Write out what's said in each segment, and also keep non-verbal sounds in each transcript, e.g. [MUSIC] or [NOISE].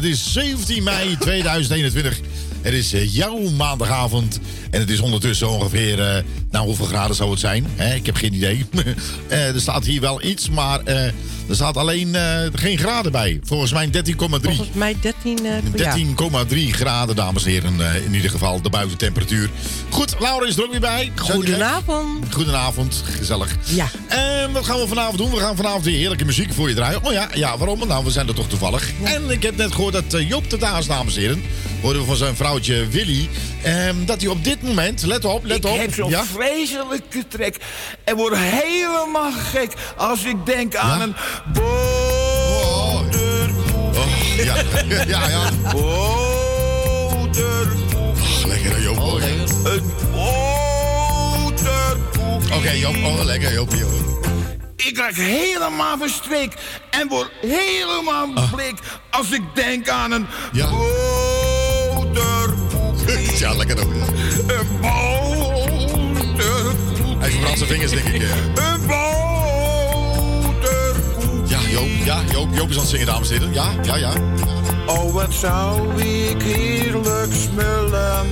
Het is 17 mei 2021. Het is eh, jouw maandagavond. En het is ondertussen ongeveer. Eh, nou, hoeveel graden zou het zijn? Ik heb geen idee. [LAUGHS] Eh, er staat hier wel iets, maar. Er staat alleen eh, geen graden bij. Volgens mij 13,3. Volgens mij 13. 13,3 eh, graden, dames en heren. Eh, in ieder geval de buitentemperatuur. Goed, Laura is er ook weer bij. Goedenavond. Goedenavond, gezellig. Ja. En wat gaan we vanavond doen? We gaan vanavond weer heerlijke muziek voor je draaien. Oh ja, ja waarom? Nou, we zijn er toch toevallig. En ik heb net gehoord dat Job de Daas, dames en heren Hoorde we van zijn vrouwtje Willy. Ehm, dat hij op dit moment, let op, let op. Ik heb zo'n ja? vreselijke trek. En word helemaal gek als ik denk aan een boterkoek. Oh, oh [LAUGHS] ja, ja, ja. ja. Oh, lekker, Joop. Oh, een. Oké, okay, Joop. Oh, lekker, Joop. Ik raak helemaal verstreek en word helemaal ah. bleek als ik denk aan een ja. Ja, lekker ook. Een boterkoek. Hij verbrandt zijn vingers, denk ik. Een boterkoek. Ja, Joop, ja, Joop, Joop is aan het zingen, dames en heren. Ja, ja, ja. Oh, wat zou ik heerlijk smullen.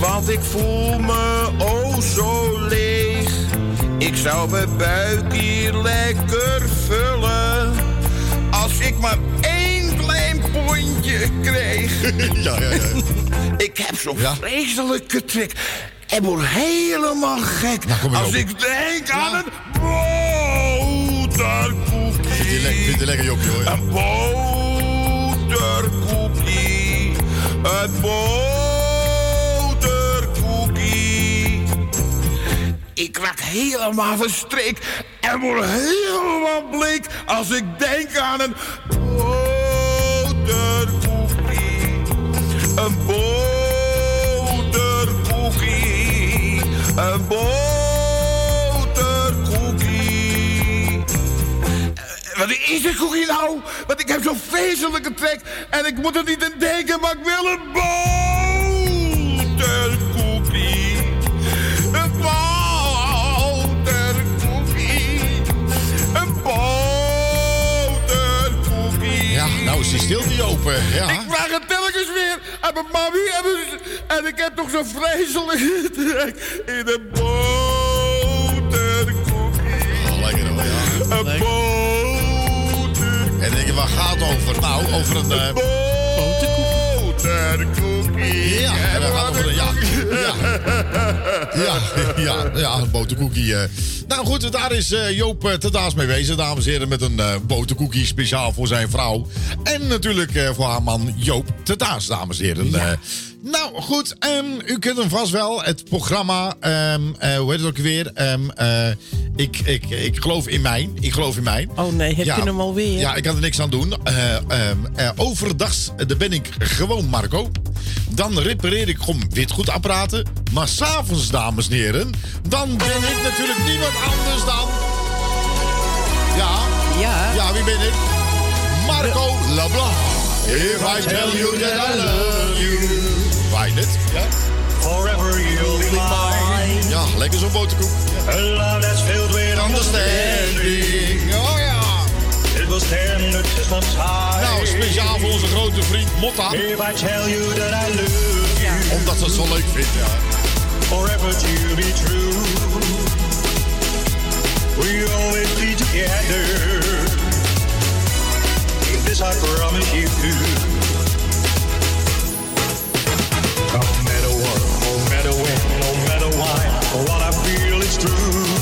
Want ik voel me oh zo leeg. Ik zou mijn buik hier lekker vullen. Als ik maar één klein pondje kreeg. [LAUGHS] ja, ja, ja. Ik heb zo'n Ja. vreselijke trek. En word helemaal gek. Nou, als ik denk aan een boterkoekje. Vind je, le- vind je lekker, hoor. Een boterkoekie. Een boterkoekie. Ik raak helemaal verstrikt en word helemaal bleek als ik denk aan een boterkoekie. Een. Een boterkoekie. Wat is een koekie nou? Want ik heb zo'n vreselijke trek en ik moet er niet aan denken, maar ik wil een boterkoekie. Een boterkoekie. Een boterkoekie. Ja, nou is die stil, die open. Ja. Ik aan mijn mami en, mijn- en ik heb toch zo'n vreselijke trek in een boterkoekie. Oh, lekker hoor, ja. Een boter... En denk je, waar gaat het over? Nou, over een... Boterkoekie. Ja, en gaat het over een... Ja, ja. Ja, ja, ja, een boterkoekie. eh. Nou goed, daar is eh, Joop eh, te daas mee bezig, dames en heren. Met een boterkoekie speciaal voor zijn vrouw. En natuurlijk voor haar man Joop te daas, dames en heren. Eh, nou goed, ehm, u kent hem vast wel. Het programma, ehm, eh, hoe heet het ook weer? Ehm, eh, ik, ik, ik geloof in mij. Ik geloof in mij. Oh nee, heb je hem alweer? Ja, ik kan er niks aan doen. Eh, overdags eh, dan ben ik gewoon Marco. Dan repareer ik gewoon witgoedapparaten. Maar s'avonds, dames en heren, dan ben ik natuurlijk niemand anders dan... Ja, Ja. ja, wie ben ik? Marco Leblanc. If I tell you that I love you. Het? Ja? Forever you'll be mine. ja, lekker zo'n boterkoek. A love that's filled with Understanding. Oh ja. It was tender just of time. Nou, speciaal voor onze grote vriend Motta. If I tell you that I love you, Omdat ze het zo leuk vindt, ja. forever to be true. We always be together. This I promise you. What, no matter when, no matter why, what I feel is true.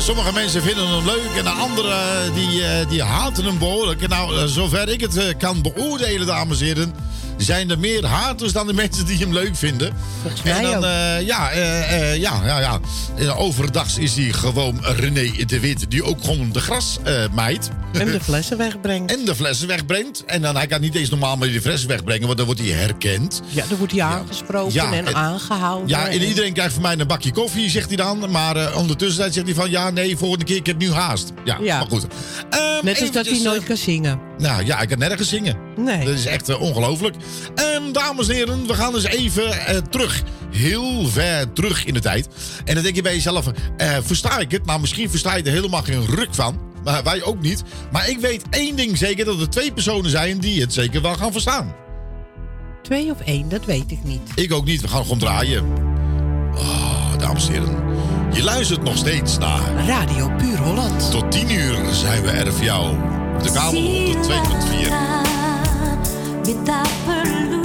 Sommige mensen vinden hem leuk en de anderen die, eh, die haten hem behoorlijk. Nou, eh, zover ik het eh, kan beoordelen, dames en heren, zijn er meer haters dan de mensen die hem leuk vinden. en dan, eh, ja, ja, ja, ja. Overdags is hij gewoon René de Wit, die ook gewoon de gras maait. En de flessen wegbrengt. En de flessen wegbrengt. En dan, hij kan niet eens normaal meer die flessen wegbrengen, want dan wordt hij herkend. Ja, dan wordt hij aangesproken Ja, en, en- aangehouden. Ja, en iedereen krijgt van mij een bakje koffie, zegt hij dan. Maar ondertussen zegt hij van, ja, nee, volgende keer, ik heb nu haast. Ja, Ja. maar goed. Ehm, Net als dat hij nooit kan zingen. nou ja, ik kan nergens zingen. Nee. Dat is echt ongelooflijk. En dames en heren, we gaan dus even eh, terug. Heel ver terug in de tijd. En dan denk je bij jezelf, uh, versta ik het? Maar misschien versta je er helemaal geen ruk van. Maar wij ook niet. Maar ik weet één ding zeker, dat er twee personen zijn die het zeker wel gaan verstaan. Twee of één, dat weet ik niet. Ik ook niet, we gaan gewoon draaien. Oh, dames en heren. Je luistert nog steeds naar... Radio Puur Holland. Tot tien uur zijn we er voor jou. De kabel 102.4. 2.4. Kita perlu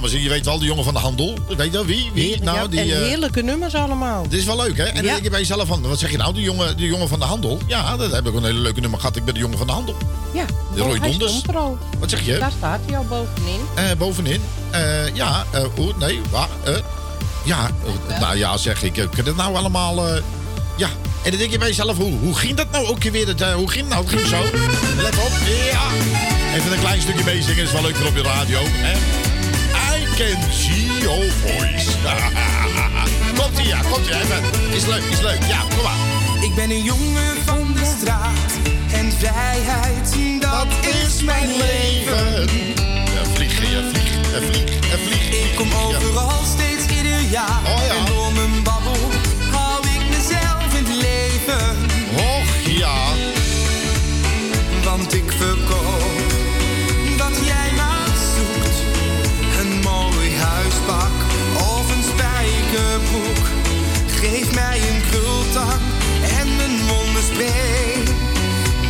dames en. Je weet wel, de jongen van de handel. Weet je wie? Wie? Nou, die, en eh, heerlijke nummers allemaal. dit is wel leuk, hè? En dan denk je bij jezelf van, wat zeg je nou, de jongen, de jongen van de handel? Ja, dat heb ik een hele leuke nummer gehad. Ik ben de jongen van de handel. Ja, De Roy oh, Donders. er. Wat zeg je? Daar staat hij al bovenin. Eh, bovenin. Eh, ja, oeh, nee, waar? eh, ja, nou ja, zeg ik. Ik het nou allemaal. ja, en dan denk je bij jezelf, hoe, hoe ging dat nou ook weer? Dat, hoe ging het nou? Het ging zo. Let op. Ja. Even een klein stukje meezingen. is wel leuk voor op je radio. Hè? See your voice. [LAUGHS] komt ie, ja, komt ie. Even. Is leuk, is leuk. Ja, kom maar. Ik ben een jongen van de straat en vrijheid, dat is mijn leven. Ja, vliegen, ja, vlieg, en vlieg, en vlieg. Ik kom overal steeds ieder jaar en door mijn babbel hou ik mezelf in het leven. Och ja. Want ik verkoop Geef mij een krultang en een mondenspray.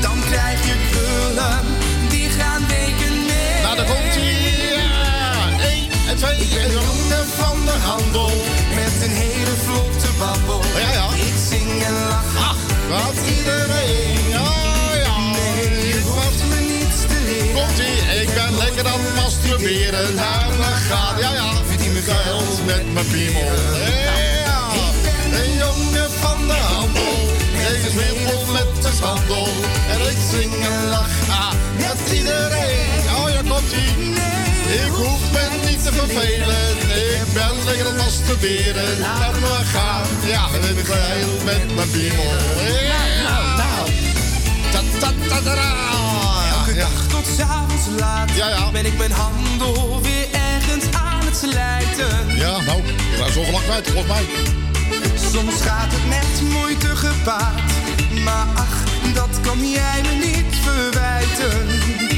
Dan krijg je krullen, die gaan weken mee. Nou, daar komt ie. Ja. 1 en twee Ik ben Ronde van de Handel. Met een hele vlotte babbel. Ja, ja. Ik zing en lach. Ach, wat iedereen. Oh ja. Nee, je hoeft me niets te leren. Komt ie. Ik ben lekker aan het masturberen. Naar me. Ja, ja. Me geld met mijn piemel. Ja, een jongen van de handel. Deze wimpel met de wandel. En ik zing en lach ah, met iedereen. Oh, ja, komt ie. Ik hoef me niet te vervelen. Ik ben lekker aan het masturberen. Laat me gaan. Ja, ik heel met mijn piemel. Ja, nou, nou. Ta, ta, ta, ta, ra. Elke Ja. dag tot s'avonds laat Ja, ja. ben ik mijn handel weer ergens aan slijten. Ja, nou, was zo lang kwijt, volgens mij. Soms gaat het met moeite gepaard, maar ach, dat kan jij me niet verwijten.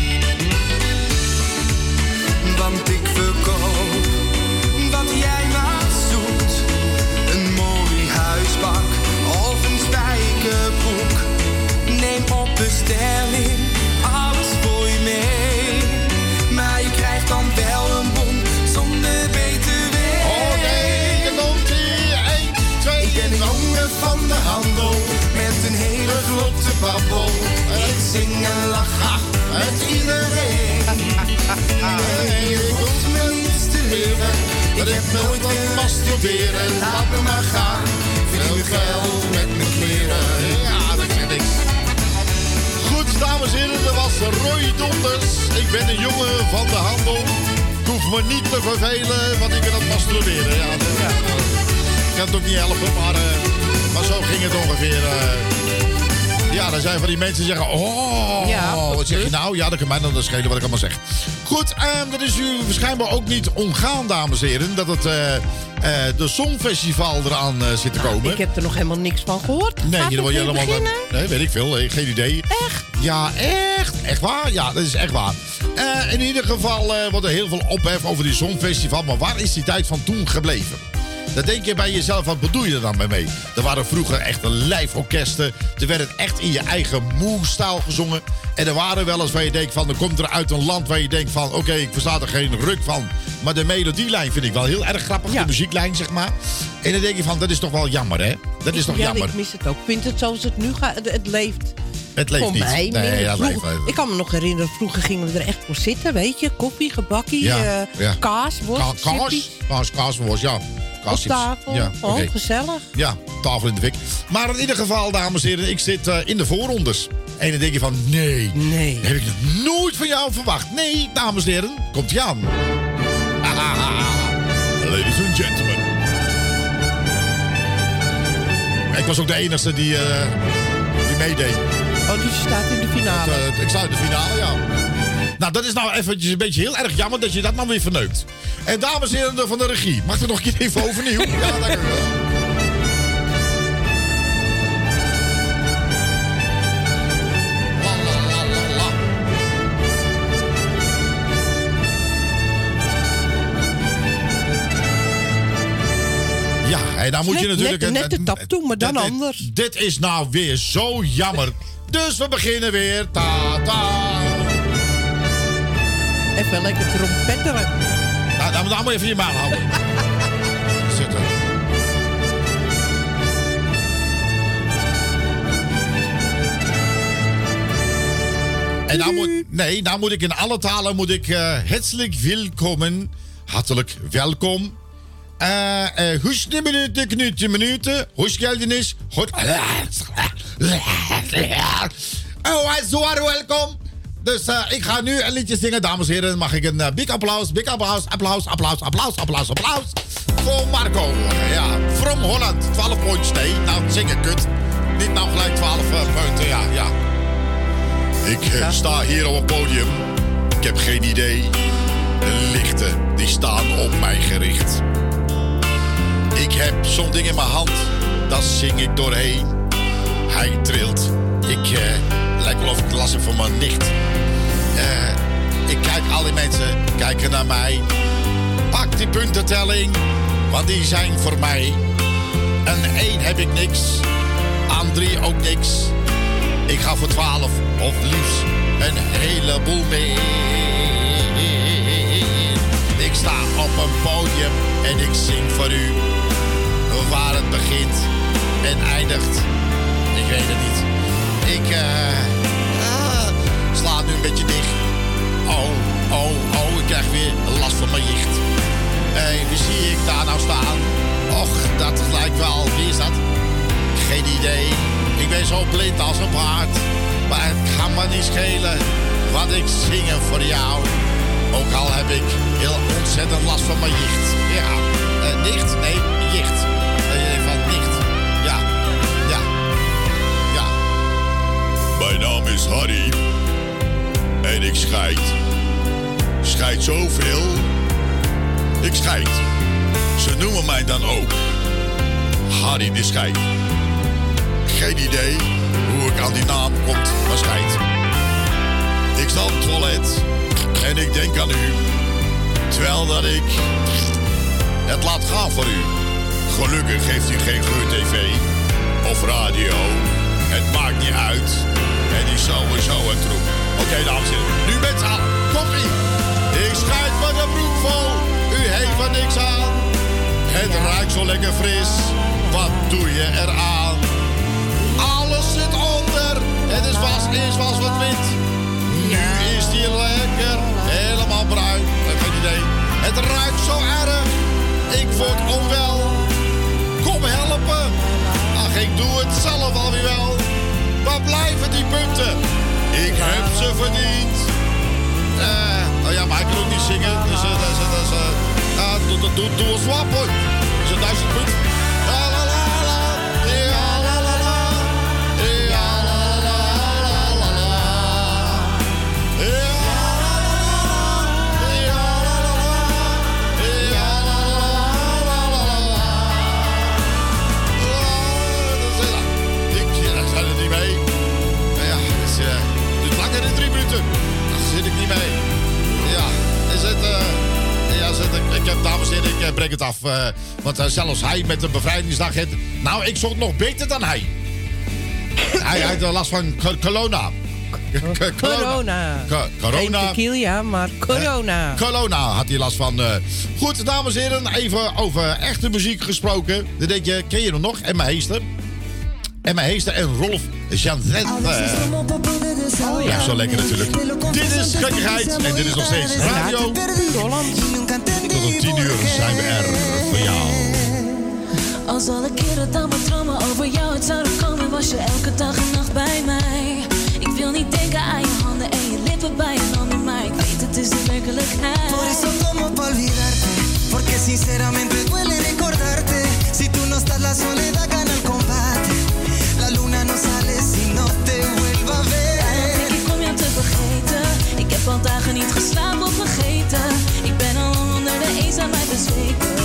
Babbel. Ik zing en lach met iedereen. Nee, je hoeft me niets te leren. Ik heb nooit masturberen. Laat me maar gaan. Verdien geld met mijn kleren. Ja, dat zegt niks. Goed, dames en heren, dat was Roy Donders. Ik ben een jongen van de handel. Ik hoef me niet te vervelen, want ik ben aan het masturberen. Ja, ik kan het ook niet helpen, maar, eh, maar zo ging het ongeveer. eh. Ja, dan zijn van die mensen die zeggen... Oh, Ja, wat zeg je nou? Ja, dat kan mij dan schelen wat ik allemaal zeg. Goed, ehm, dat is u waarschijnlijk ook niet omgaan, dames en heren... dat het eh, eh, de Songfestival eraan eh, zit te komen. Ik heb er nog helemaal niks van gehoord. Nee, je weer helemaal. beginnen? Nee, weet ik veel. Geen idee. Echt? Ja, echt. Echt waar? Ja, dat is echt waar. In ieder geval wordt er heel veel ophef over die Songfestival. Maar waar is die tijd van toen gebleven? Dan denk je bij jezelf, wat bedoel je er dan mee? Er waren vroeger echte lijforkesten. Er werd het echt in je eigen moe-staal gezongen. En er waren wel eens waar je denkt van... dan komt er uit een land waar je denkt van... oké, ik versta er geen ruk van. Maar de melodielijn vind ik wel heel erg grappig. Ja. De muzieklijn, zeg maar. En dan denk je van, dat is toch wel jammer, hè? Dat is toch ja, jammer. ik mis het ook. Ik vind het zoals het nu gaat. Het, het leeft. Het leeft voor niet. mij. Nee, ja, leeft, leeft. Ik kan me nog herinneren, vroeger gingen we er echt voor zitten, weet je. Koffie, gebakkie, Ja, eh, ja. kaas, worst, Ka- kaas, chippies. kaas, kaasworst, ja. Op tafel, Ja, oké. gezellig. Ja, tafel in de fik. Maar in ieder geval, dames en heren, ik zit eh, in de voorrondes. En dan denk je van, nee, Nee. heb ik nog nooit van jou verwacht. Nee, dames en heren, komt ie aan. [LAUGHS] Ladies and gentlemen. Ik was ook de enige die, eh, die meedeed. Oh, je staat in de finale. Eh, ik sta in de finale, ja. Nou, dat is nou eventjes een beetje heel erg jammer dat je dat nou weer verneukt. En dames en heren van de regie, mag ik er nog een keer even [LAUGHS] overnieuw? Ja, la. Ja, en dan moet je Net- natuurlijk... net- net de tap toe, maar dan dit- anders. Dit is nou weer zo jammer. Dus we beginnen weer. Ta, ta. Even lekker trompetteren. Nou, dan moet je even je maan houden. [LAUGHS] Zitten. En nou moet, nee, nou moet ik in alle talen moet ik eh herzlich willkommen, hartelijk welkom. Eh, eh, Hoesje minuten, knutje minuten, hoesgeldenis, goed. [LAUGHS] Oh, zwaar welkom. Dus eh, ik ga nu een liedje zingen, dames en heren. Mag ik een eh, big applaus, big applaus, applaus, applaus, applaus, applaus, applaus. Voor Marco. Ja, from Holland. 12 points, nee. Nou, zingen kut. Niet nou gelijk 12 eh, punten, ja, ja. Ik sta hier op een podium. Ik heb geen idee. De lichten, die staan op mij gericht. Ik heb zo'n ding in mijn hand, daar zing ik doorheen. Hij trilt. Ik lijkt wel of ik las heb van mijn nicht. Eh, ik kijk, al die mensen kijken naar mij. Pak die puntentelling, want die zijn voor mij. Aan één heb ik niks, aan drie ook niks. Ik ga voor twaalf of liefst een heleboel mee. Ik sta op een podium en ik zing voor u. Waar het begint en eindigt, ik weet het niet. Ik eh, ah, sla het nu een beetje dicht. Oh, oh, oh, ik krijg weer last van mijn jicht. Hé, wie zie ik daar nou staan? Och, dat lijkt wel. Wie is dat? Geen idee. Ik ben zo blind als een paard. Maar het kan me niet schelen wat ik zingen voor jou. Ook al heb ik heel ontzettend last van mijn jicht. Ja, eh, nicht? Nee, jicht. Van nicht. Naam is Harry. En ik scheid. Scheid zoveel. Ik scheid. Ze noemen mij dan ook Harry de Scheid. Geen idee hoe ik aan die naam komt, maar scheid. Ik sta op het toilet en ik denk aan u. Terwijl dat ik het laat gaan voor u. Gelukkig heeft u geen geur-tv of radio. Het maakt niet uit. Het is sowieso een troep. Oké, dames en heren. Nu met z'n allen. Komt-ie. Ik scheid met de broek vol. U heeft er niks aan. Het ruikt zo lekker fris. Wat doe je eraan? Alles zit onder. Het is vast, eerst was wat wit. Nu is die lekker. Helemaal bruin. Geen idee. Het ruikt zo erg. Ik word onwel. Kom helpen. Ach, ik doe het zelf alweer wel. Waar blijven die punten? Ik heb ze verdiend. Eh, oh ja, maar ik kan ook niet zingen. Dus eh, dat is... dat eh, doe, doe, doe, hoor. Is het duizend punt? Niet mee. Ja, is het... eh, ja, zit ik, ik heb, dames en heren, ik eh, breek het af. eh, want eh, zelfs hij met de bevrijdingsdag... heeft- nou, ik zocht nog beter dan hij. [LAUGHS] hij heeft eh, last van co- corona. Co- [LAUGHS] Corona. Co- corona. Geen tequila, maar corona. Corona had hij last van. eh. Goed, dames en heren, even over echte muziek gesproken. Dan denk je, ken je hem nog? Emma Heester. Emma Heester en Rolf Janzet. Oh, Blijft zo lekker natuurlijk. Dit is gekkigheid en dit is nog steeds radio. Tot om 10 uur zijn we er voor jou. Als alle keren dan maar dromen over jou het zouden komen, was je elke dag en nacht bij mij. Ik wil niet denken aan je handen en je lippen bij een ander, maar ik weet het is de werkelijkheid. Por eso tomo pa olvidarte, porque sinceramente duele recordarte. Si tú no estás, la soledad dagen niet geslapen of vergeten. Ik ben al onder de eenzaamheid bezweken.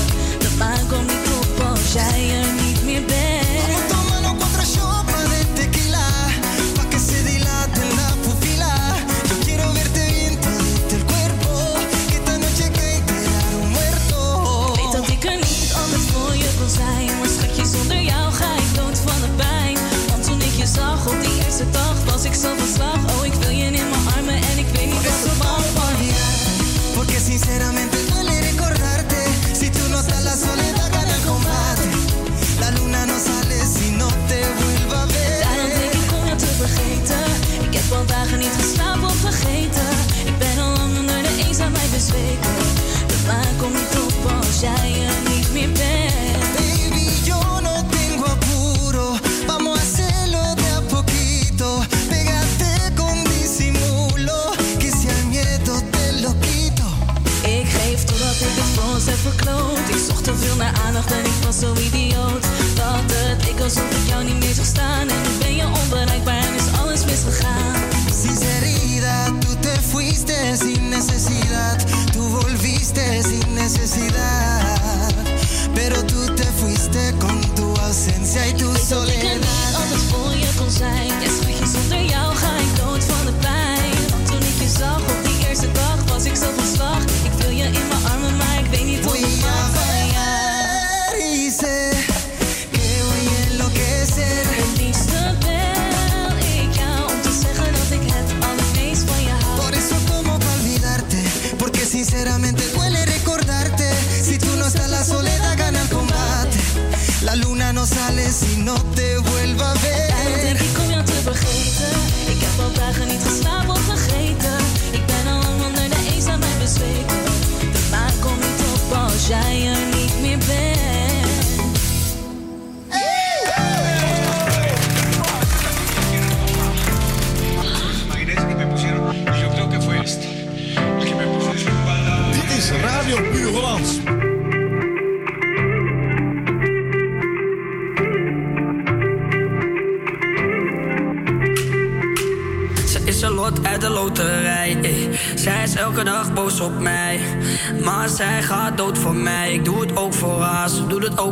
Ik was zo idioot. Dat het leek alsof ik jou niet meer zag staan. En nu ben je onbereikbaar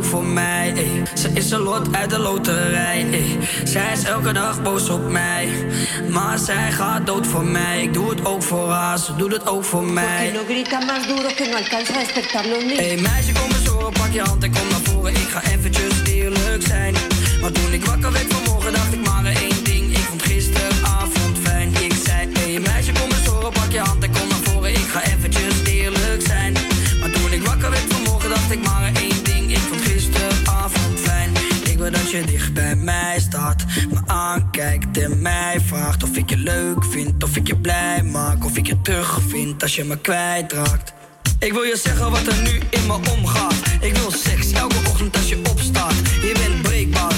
voor mij. ey. Ze is een lot uit de loterij. ey. Zij is elke dag boos op mij. Maar zij gaat dood voor mij. Ik doe het ook voor haar, ze doet het ook voor mij. no grita más duro que no alcanza a despertar los niños? Hey meisje, kom eens horen, pak je hand en kom naar voren. Ik ga eventjes eerlijk zijn. Maar toen ik wakker werd je dicht bij mij staat, me aankijkt en mij vraagt of ik je leuk vind, of ik je blij maak, of ik je terug vind als je me kwijtraakt. Ik wil je zeggen wat er nu in me omgaat. Ik wil seks elke ochtend als je opstaat. Je bent breekbaar,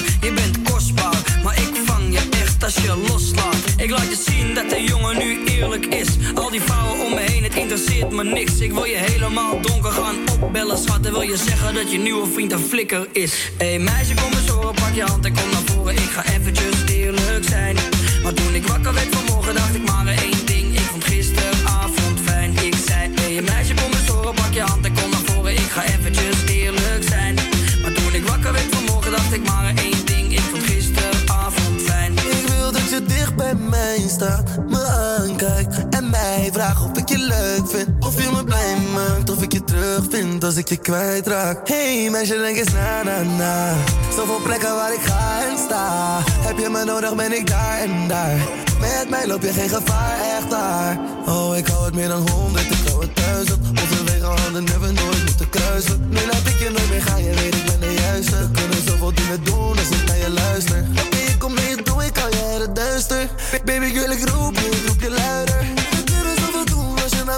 Ik laat je zien dat de jongen nu eerlijk is. Al die vrouwen om me heen, het interesseert me niks. Ik wil je helemaal donker gaan opbellen, schat. En wil je zeggen dat je nieuwe vriend een flikker is. Hé hey, meisje, kom eens horen, pak je hand en kom naar voren. Ik ga eventjes eerlijk zijn. Maar toen ik wakker werd vanmorgen, dacht ik maar één ding. Ik vond gisteravond fijn. Ik zei, hé hey, meisje, kom eens horen, pak je hand en kom naar voren. Ik ga eventjes bij mij staat, me aankijkt en mij vraagt of ik je leuk vind. Of je me blij maakt, of ik je terug vind als ik je kwijtraak. Hey meisje, denk eens na na na. Zoveel plekken waar ik ga en sta. Heb je me nodig, ben ik daar en daar. Met mij loop je geen gevaar, echt daar. Oh, ik hou het meer dan honderd, ik hou het duizend. Onze wegen hadden never nooit moeten kruisen. Nu laat ik je nooit meer gaan, je weet ik ben de juiste. Dingen doen als ik naar je luister. Ik kom mee, doe ik al jaren duister. Ba- Baby, ik wil ik roep je, roep je luider.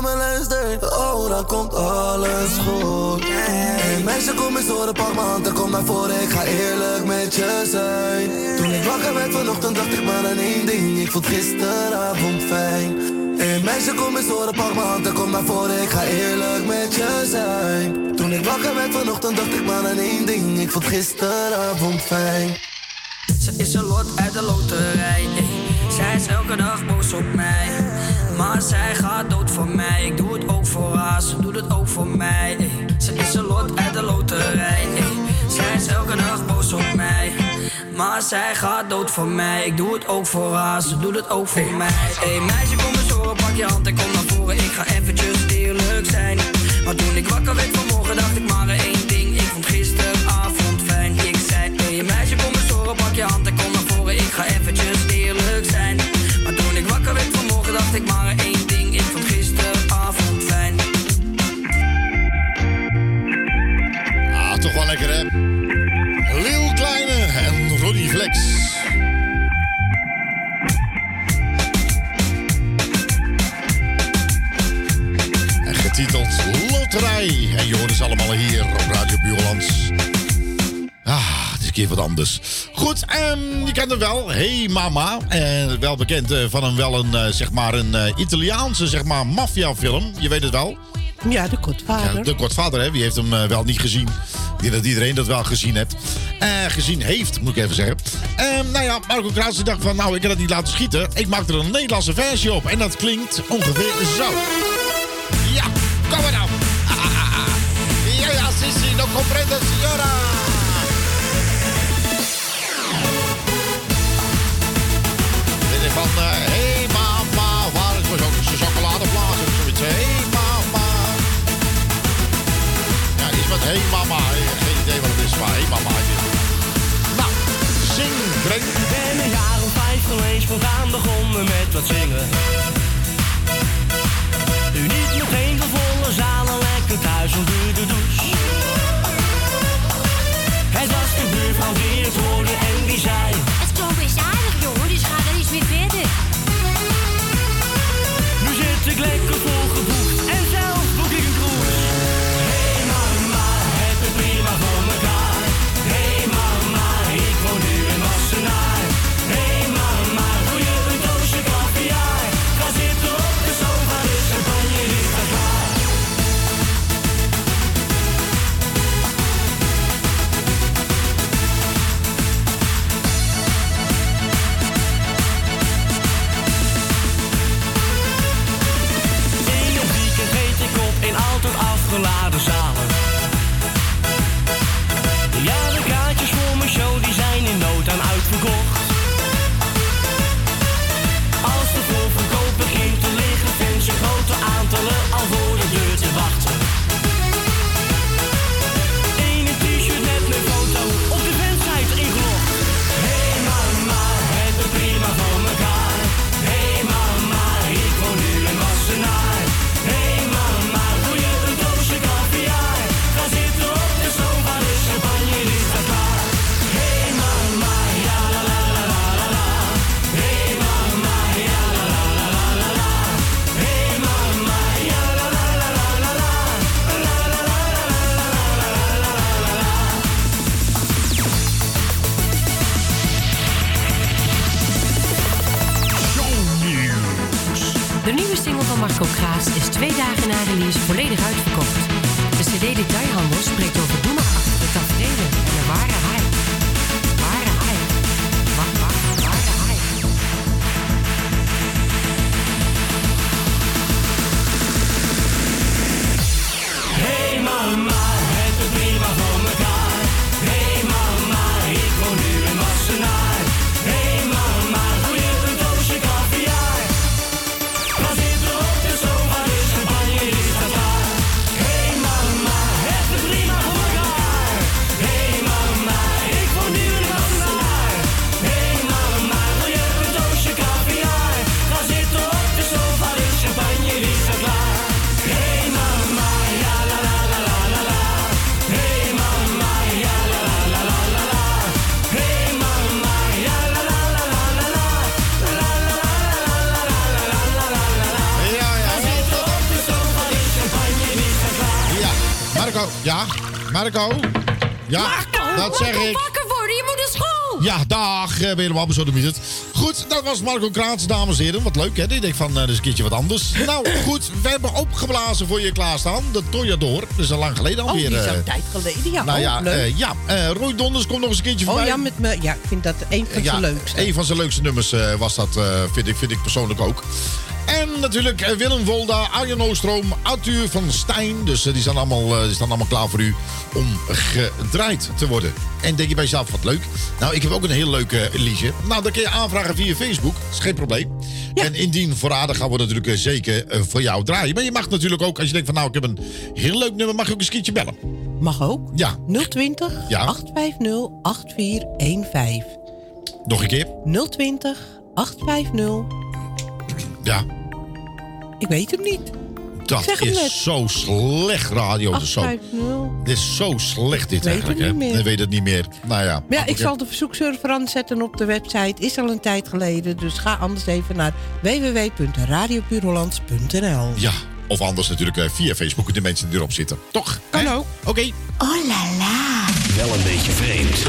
Naar me luistert. Oh, dan komt alles goed. Hey, meisje, kom eens horen, pak m'n kom naar voren. Ik ga eerlijk met je zijn. Toen ik wakker werd vanochtend, dacht ik maar aan één ding. Ik vond gisteravond fijn. Hey, meisje, kom eens horen, pak m'n kom naar voren. Ik ga eerlijk met je zijn. Toen ik wakker werd vanochtend, dacht ik maar aan één ding. Ik vond gisteravond fijn. Ze is een lot uit de loterij. ey. Zij is elke dag boos op mij. Maar zij gaat dood voor mij. Ik doe het ook voor haar, ze doet het ook voor mij. ey. Ze is een lot uit de loterij. ey. Zij is elke dag boos op mij. Maar zij gaat dood voor mij. Ik doe het ook voor haar, ze doet het ook voor mij. Hey meisje, kom eens horen, pak je hand en kom naar voren. Ik ga eventjes eerlijk zijn. Maar toen ik wakker werd vanmorgen, dacht ik maar één ding. Ik vond gisteravond fijn. Ik zei, hey meisje, kom eens horen, pak je hand en kom naar voren. Ik ga eventjes En getiteld Loterij. En je hoort ze allemaal hier op Radio Buurlands. Ah, het is een keer wat anders. Goed, ehm, je kent hem wel. Hey Mama. En wel bekend eh, van een wel een, eh, zeg maar een eh, Italiaanse, zeg maar, maffiafilm. Je weet het wel. Ja, de Godvader. De Godvader, hè? Wie heeft hem eh, wel niet gezien? Ik denk dat iedereen dat wel gezien heeft. Eh, gezien heeft, moet ik even zeggen. Ehm, nou ja, Marco Kraus dacht van, nou, ik kan het niet laten schieten. Ik maak er een Nederlandse versie op. En dat klinkt ongeveer zo. Ja, kom maar nou. Ah, [LAUGHS] ah. Ja, ja, si, no comprende, is van, eh, hey mama. Geen idee wat het is, maar hey mama. Nou, zing, Frank. Ik ben een jaar of vijf geweest, spontaan begonnen met wat zingen. Nu niet meteen voor volle zalen, lekker thuis onder de douche. Het was de buurvrouw die het Marco. Ja, dat zeg ik. wakker worden, je moet naar school! Ja, dag, eh, weer wat zo het. Goed, dat was Marco Kraats, dames en heren. Wat leuk, hè? Ik denk van, eh, dat is een keertje wat anders. [LAUGHS] Nou, goed, we hebben opgeblazen voor je klaarstaan. De Toyador. Dat is al lang geleden Oh, alweer. die is al eh, een tijd geleden, ja. nou Oh, ja, leuk. ja eh, Roy Donders komt nog eens een keertje Oh voorbij. ja, met me, ja, ik vind dat een van zijn leukste. Een van zijn leukste nummers was dat, vind, ik, vind ik persoonlijk ook. En natuurlijk Willem Volda, Arjen Oostroom, Arthur van Stijn. Dus die, staan allemaal, die staan allemaal klaar voor u om gedraaid te worden. En denk je bij jezelf, wat leuk. Nou, ik heb ook een heel leuk eh, liedje. Nou, dat kun je aanvragen via Facebook. Dat is geen probleem. En indien voorradig gaan we natuurlijk eh, zeker eh, voor jou draaien. Maar je mag natuurlijk ook, als je denkt van nou, ik heb een heel leuk nummer, mag je ook eens een keertje bellen. Mag ook. Ja. 020 Ja. 850 8415. Nog een keer. 020 850. Ja. Ik weet hem niet. Dat zeg is net. zo slecht radio. Dat is zo, 850. dit is zo slecht dit weet eigenlijk. hè? Ik weet het niet meer. Nou ja. Maar ja, ik zal de verzoekserver aanzetten op de website. Is al een tijd geleden. Dus ga anders even naar www.radiopuurhollands.nl. Ja, of anders natuurlijk eh, via Facebook de mensen die erop zitten. Toch? Kan ook. Oké. Oh la la. Wel een beetje vreemd,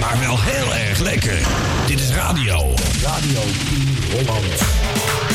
maar wel heel erg lekker. Dit is radio. Radio Holland.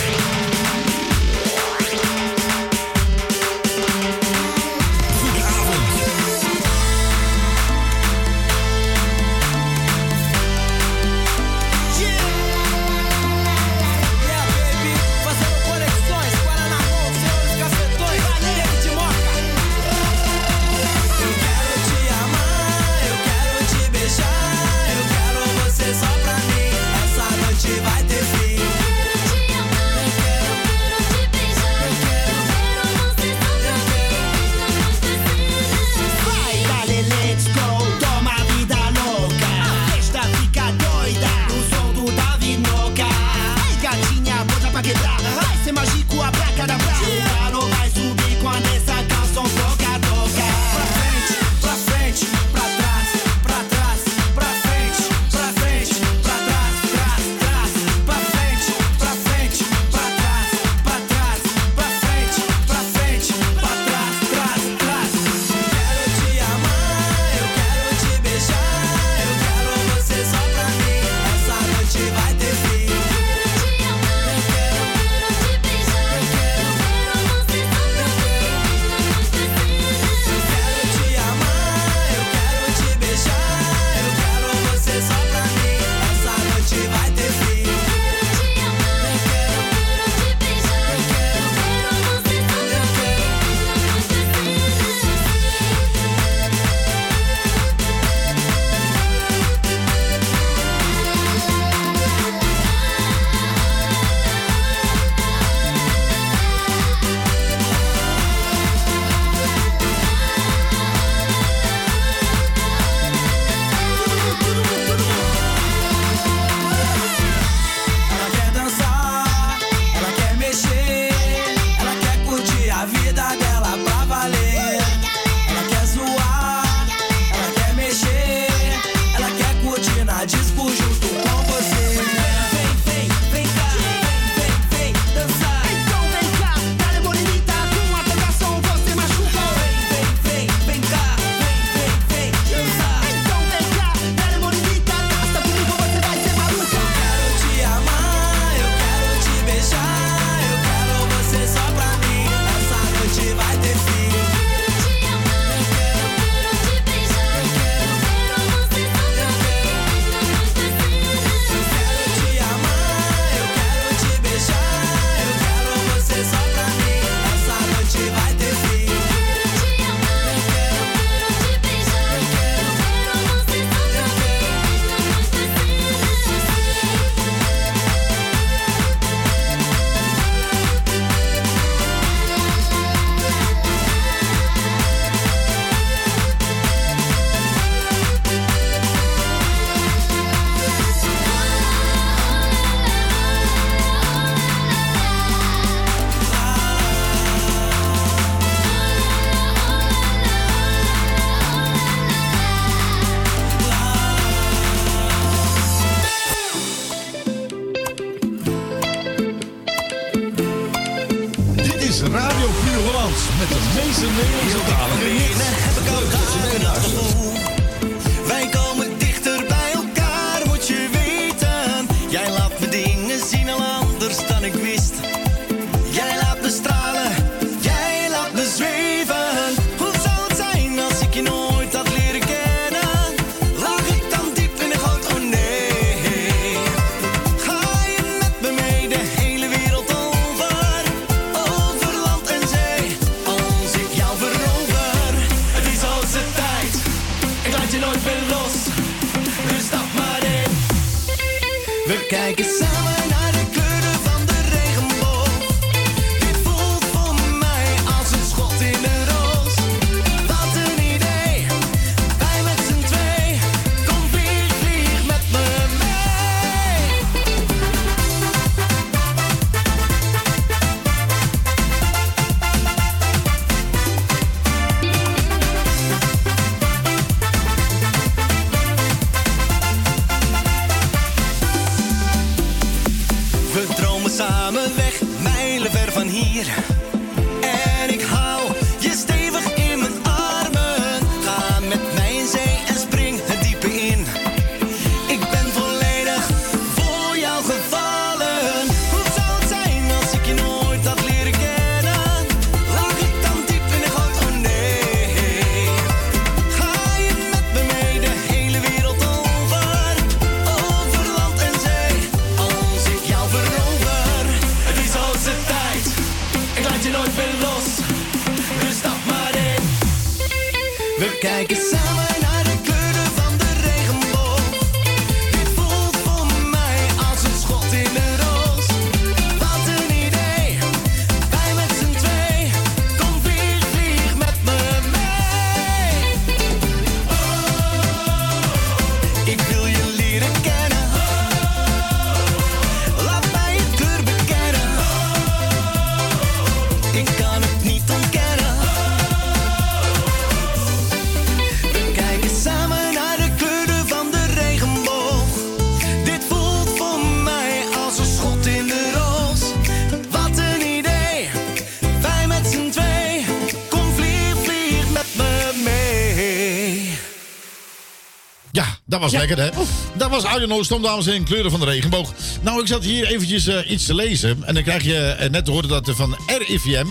was lekker, hè? Dat was Arjen Oostom, dames en heren, kleuren van de regenboog. Nou, ik zat hier eventjes eh, iets te lezen. En dan krijg je, eh, net net horen dat van RIVM...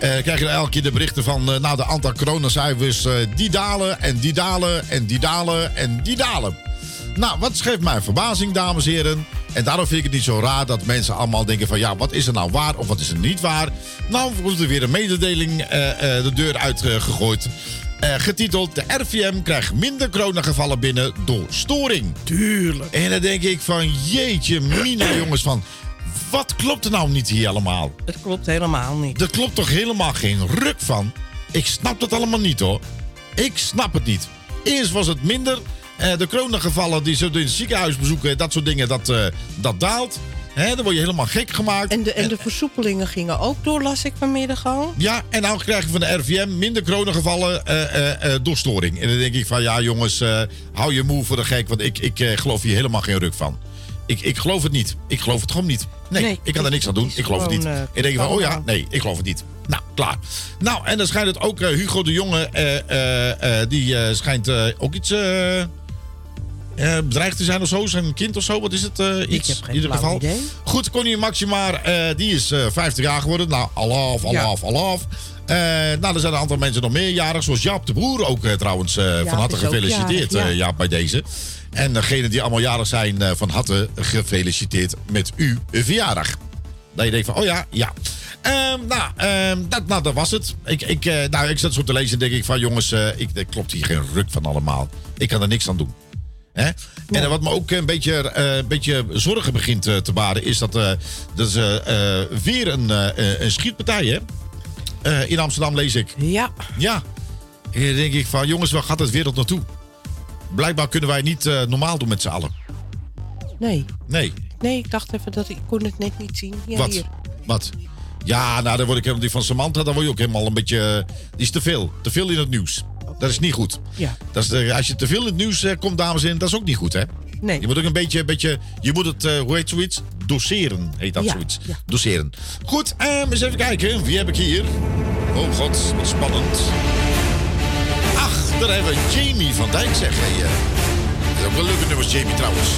Eh, krijg je elke keer de berichten van... nou, de aantal coronacijfers, die dalen en die dalen en die dalen en die dalen. Nou, wat schept mij verbazing, dames en heren? En daarom vind ik het niet zo raar dat mensen allemaal denken van... ja, wat is er nou waar of wat is er niet waar? Nou, wordt er weer een mededeling de deur uitgegooid. Uh, eh, getiteld: De RVM krijgt minder coronagevallen binnen door storing. Tuurlijk. En dan denk ik van: Jeetje, mina [CLEARS THROAT] jongens, van wat klopt er nou niet hier allemaal? Het klopt helemaal niet. Er klopt toch helemaal geen ruk van? Ik snap dat allemaal niet hoor. Ik snap het niet. Eerst was het minder. Uh, de coronagevallen die ze in het ziekenhuis bezoeken, dat soort dingen, dat, eh, dat daalt. Hè, dan word je helemaal gek gemaakt. En de, en de versoepelingen gingen ook door, las ik vanmiddag al. Ja, en nou krijg je van de RVM minder coronagevallen eh, eh, eh, door storing. En dan denk ik van, ja jongens, hou je moe voor de gek. Want ik, ik geloof hier helemaal geen ruk van. Ik, ik geloof het niet. Ik geloof het gewoon niet. Nee, Nee, ik kan er niks aan doen. Ik geloof het niet. ik denk van, oh ja, nee, ik geloof het niet. Nou, klaar. Nou, en dan schijnt het ook, Hugo de Jonge, die schijnt ook iets... eh, eh, bedreigd te zijn of zo, zijn kind of zo, wat is het? eh, iets, heb geen in ieder geval. idee. Goed, Connie Maxima, eh, die is eh 50 jaar geworden. Nou, alaf, alaf, alaf. Eh, nou, er zijn een aantal mensen nog meerjarig, zoals Jaap de Broer ook trouwens. van harte gefeliciteerd, jarig, ja. Jaap, bij deze. En degenen die allemaal jarig zijn, van harte gefeliciteerd met uw verjaardag. Dat je denkt van, oh ja, ja. Ehm, nou, ehm, dat, nou, dat was het. Ik, ik, nou, ik zat zo te lezen en denk ik van, jongens, ik, er klopt hier geen ruk van allemaal. Ik kan er niks aan doen. Hè? En wat me ook een beetje, eh, beetje zorgen begint eh, te baren, is dat, eh dat is weer een, een schietpartij, hè? In Amsterdam lees ik. Ja. Ja. En dan denk ik van, jongens, waar gaat het wereld naartoe? Blijkbaar kunnen wij niet normaal doen met z'n allen. Nee. Nee. Nee, ik dacht even dat ik kon het net niet zien. Ja, Wat? Hier. Wat? Ja, nou, dan word ik helemaal die van Samantha, dan word je ook helemaal een beetje. Die is te veel. Te veel in het nieuws. Dat is niet goed. Ja. Dat is de, als je te veel in het nieuws eh, komt, dames en heren, dat is ook niet goed, hè? Nee. Je moet ook een beetje, een beetje je moet het, eh, hoe heet zoiets? Doseren, heet dat Ja, zoiets. ja. Doseren. Goed, ehm, eens even kijken. Wie heb ik hier? Oh god, wat spannend. Ach, daar hebben we Jamie van Dijk, zeg. Hey, eh, dat is ook wel leuke nummers, Jamie, trouwens.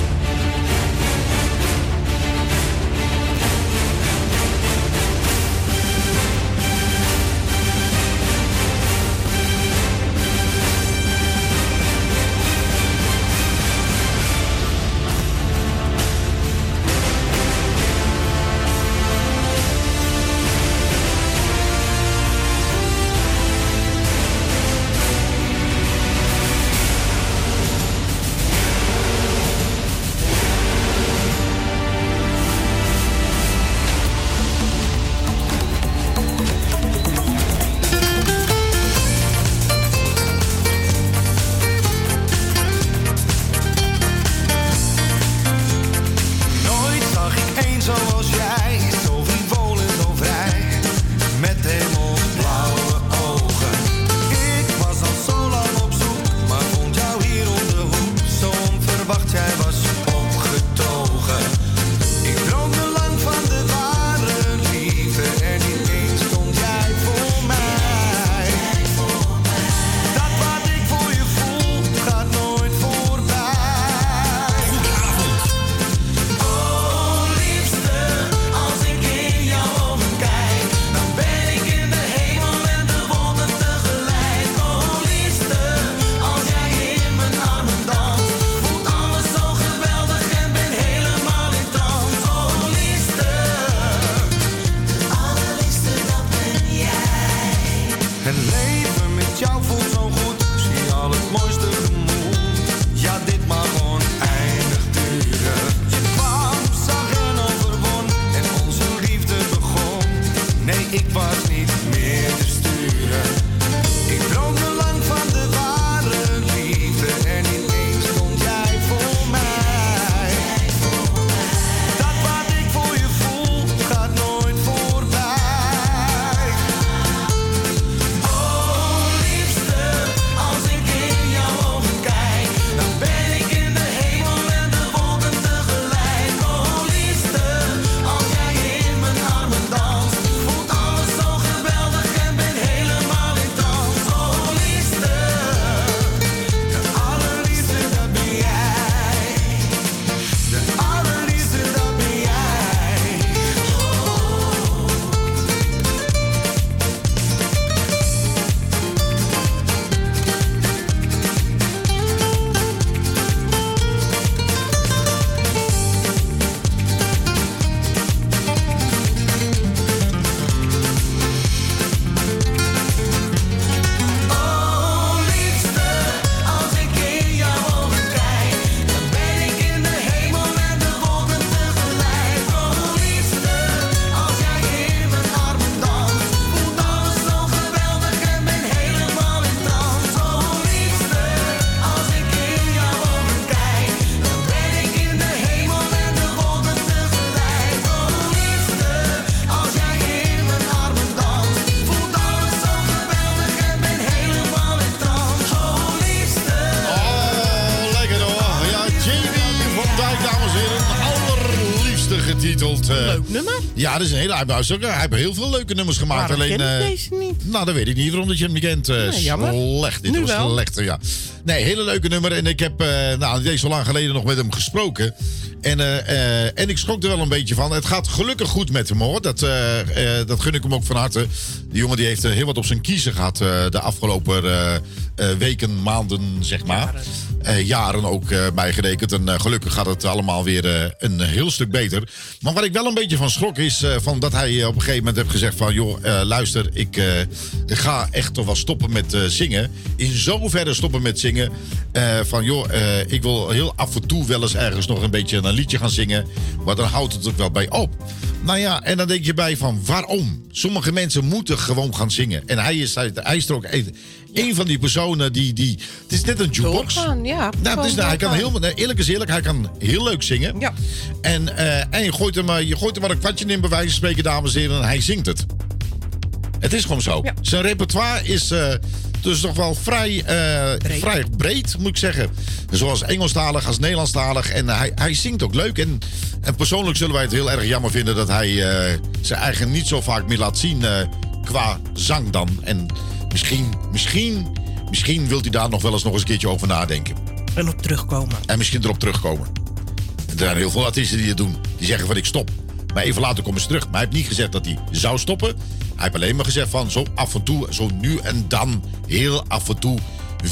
Ja, dat is een hele, hij, heeft ook- hij heeft heel veel leuke nummers gemaakt. Waarom alleen, ken ik eh, deze niet? Nou, dat weet ik niet waarom dat je hem niet kent. eh, Nee, jammer. Slecht. Dit Nu was wel. slecht, ja. Nee, hele leuke nummer. En ik heb uh, nou, niet eens zo lang geleden nog met hem gesproken. En, eh, eh, en ik schrok er wel een beetje van. Het gaat gelukkig goed met hem hoor. Dat, eh, eh, dat gun ik hem ook van harte. Die jongen die heeft eh, heel wat op zijn kiezen gehad eh, de afgelopen eh, eh, weken, maanden, zeg maar. Eh, jaren ook eh bijgerekend. En eh, gelukkig gaat het allemaal weer eh, een heel stuk beter. Maar wat ik wel een beetje van schrok is eh, van dat hij eh, op een gegeven moment heeft gezegd van... joh, eh, luister, ik, eh, ga echt toch wel stoppen met eh, zingen. In zoverre stoppen met zingen. eh, van joh, eh, ik wil heel af en toe wel eens ergens nog een beetje een liedje gaan zingen. Maar dan houdt het ook wel bij op. Nou ja, en dan denk je bij van waarom? Sommige mensen moeten gewoon gaan zingen. En hij is, hij, hij is er ook een, van die personen die, die... Het is net een jukebox. Doorgaan, ja. Nou, het is, Gewoon hij kan heel, eerlijk is eerlijk, hij kan heel leuk zingen. Ja. En, eh, en je, gooit er maar, je gooit er maar een kwartje in, bij wijze van spreken, dames en heren, en hij zingt het. Het is gewoon zo. Zijn repertoire is eh, dus nog wel vrij, eh, Breed. vrij breed, moet ik zeggen. Zoals Engelstalig als Nederlandstalig. En hij, hij zingt ook leuk. En, en persoonlijk zullen wij het heel erg jammer vinden dat hij eh, zijn eigen niet zo vaak meer laat zien eh, qua zang dan. En misschien, misschien, misschien wilt hij daar nog wel eens nog eens een keertje over nadenken. En op terugkomen. En misschien erop terugkomen. Er zijn heel veel artiesten die het doen. Die zeggen van ik stop. Maar even later komen ze terug. Maar hij heeft niet gezegd dat hij zou stoppen. Hij heeft alleen maar gezegd van zo af en toe, zo nu en dan, heel af en toe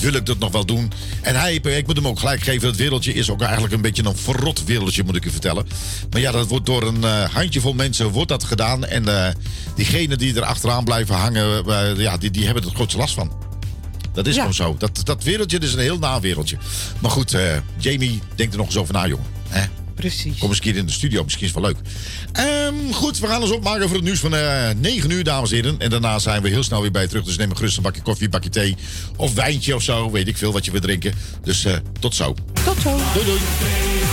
wil ik dat nog wel doen. En hij, ik moet hem ook gelijk geven, het wereldje is ook eigenlijk een beetje een verrot wereldje, moet ik u vertellen. Maar ja, dat wordt door een eh, handjevol mensen wordt dat gedaan. En eh, diegenen die er achteraan blijven hangen, eh, ja, die, die hebben er het grootste last van. Dat is Ja. gewoon zo. Dat, dat wereldje dat is een heel na wereldje. Maar goed, Jamie, denk er nog eens over na, jongen. Hè? Precies. Kom eens een keer in de studio, misschien is het wel leuk. Ehm, goed, we gaan ons opmaken voor het nieuws van eh 9 uur, dames en heren. En daarna zijn we heel snel weer bij je terug. Dus neem een gerust een bakje koffie, een bakje thee of wijntje of zo. Weet ik veel wat je wil drinken. Dus eh, tot zo. Tot zo. Doei, doei.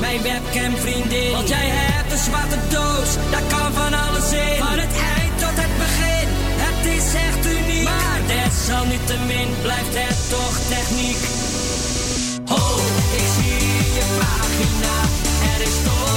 Mijn webcam vriendin. Want jij hebt een zwarte doos, daar kan van alles in. Van het eind tot het begin, het is echt uniek. Maar desalniettemin blijft het toch techniek. Oh, ik zie je pagina. Er is storing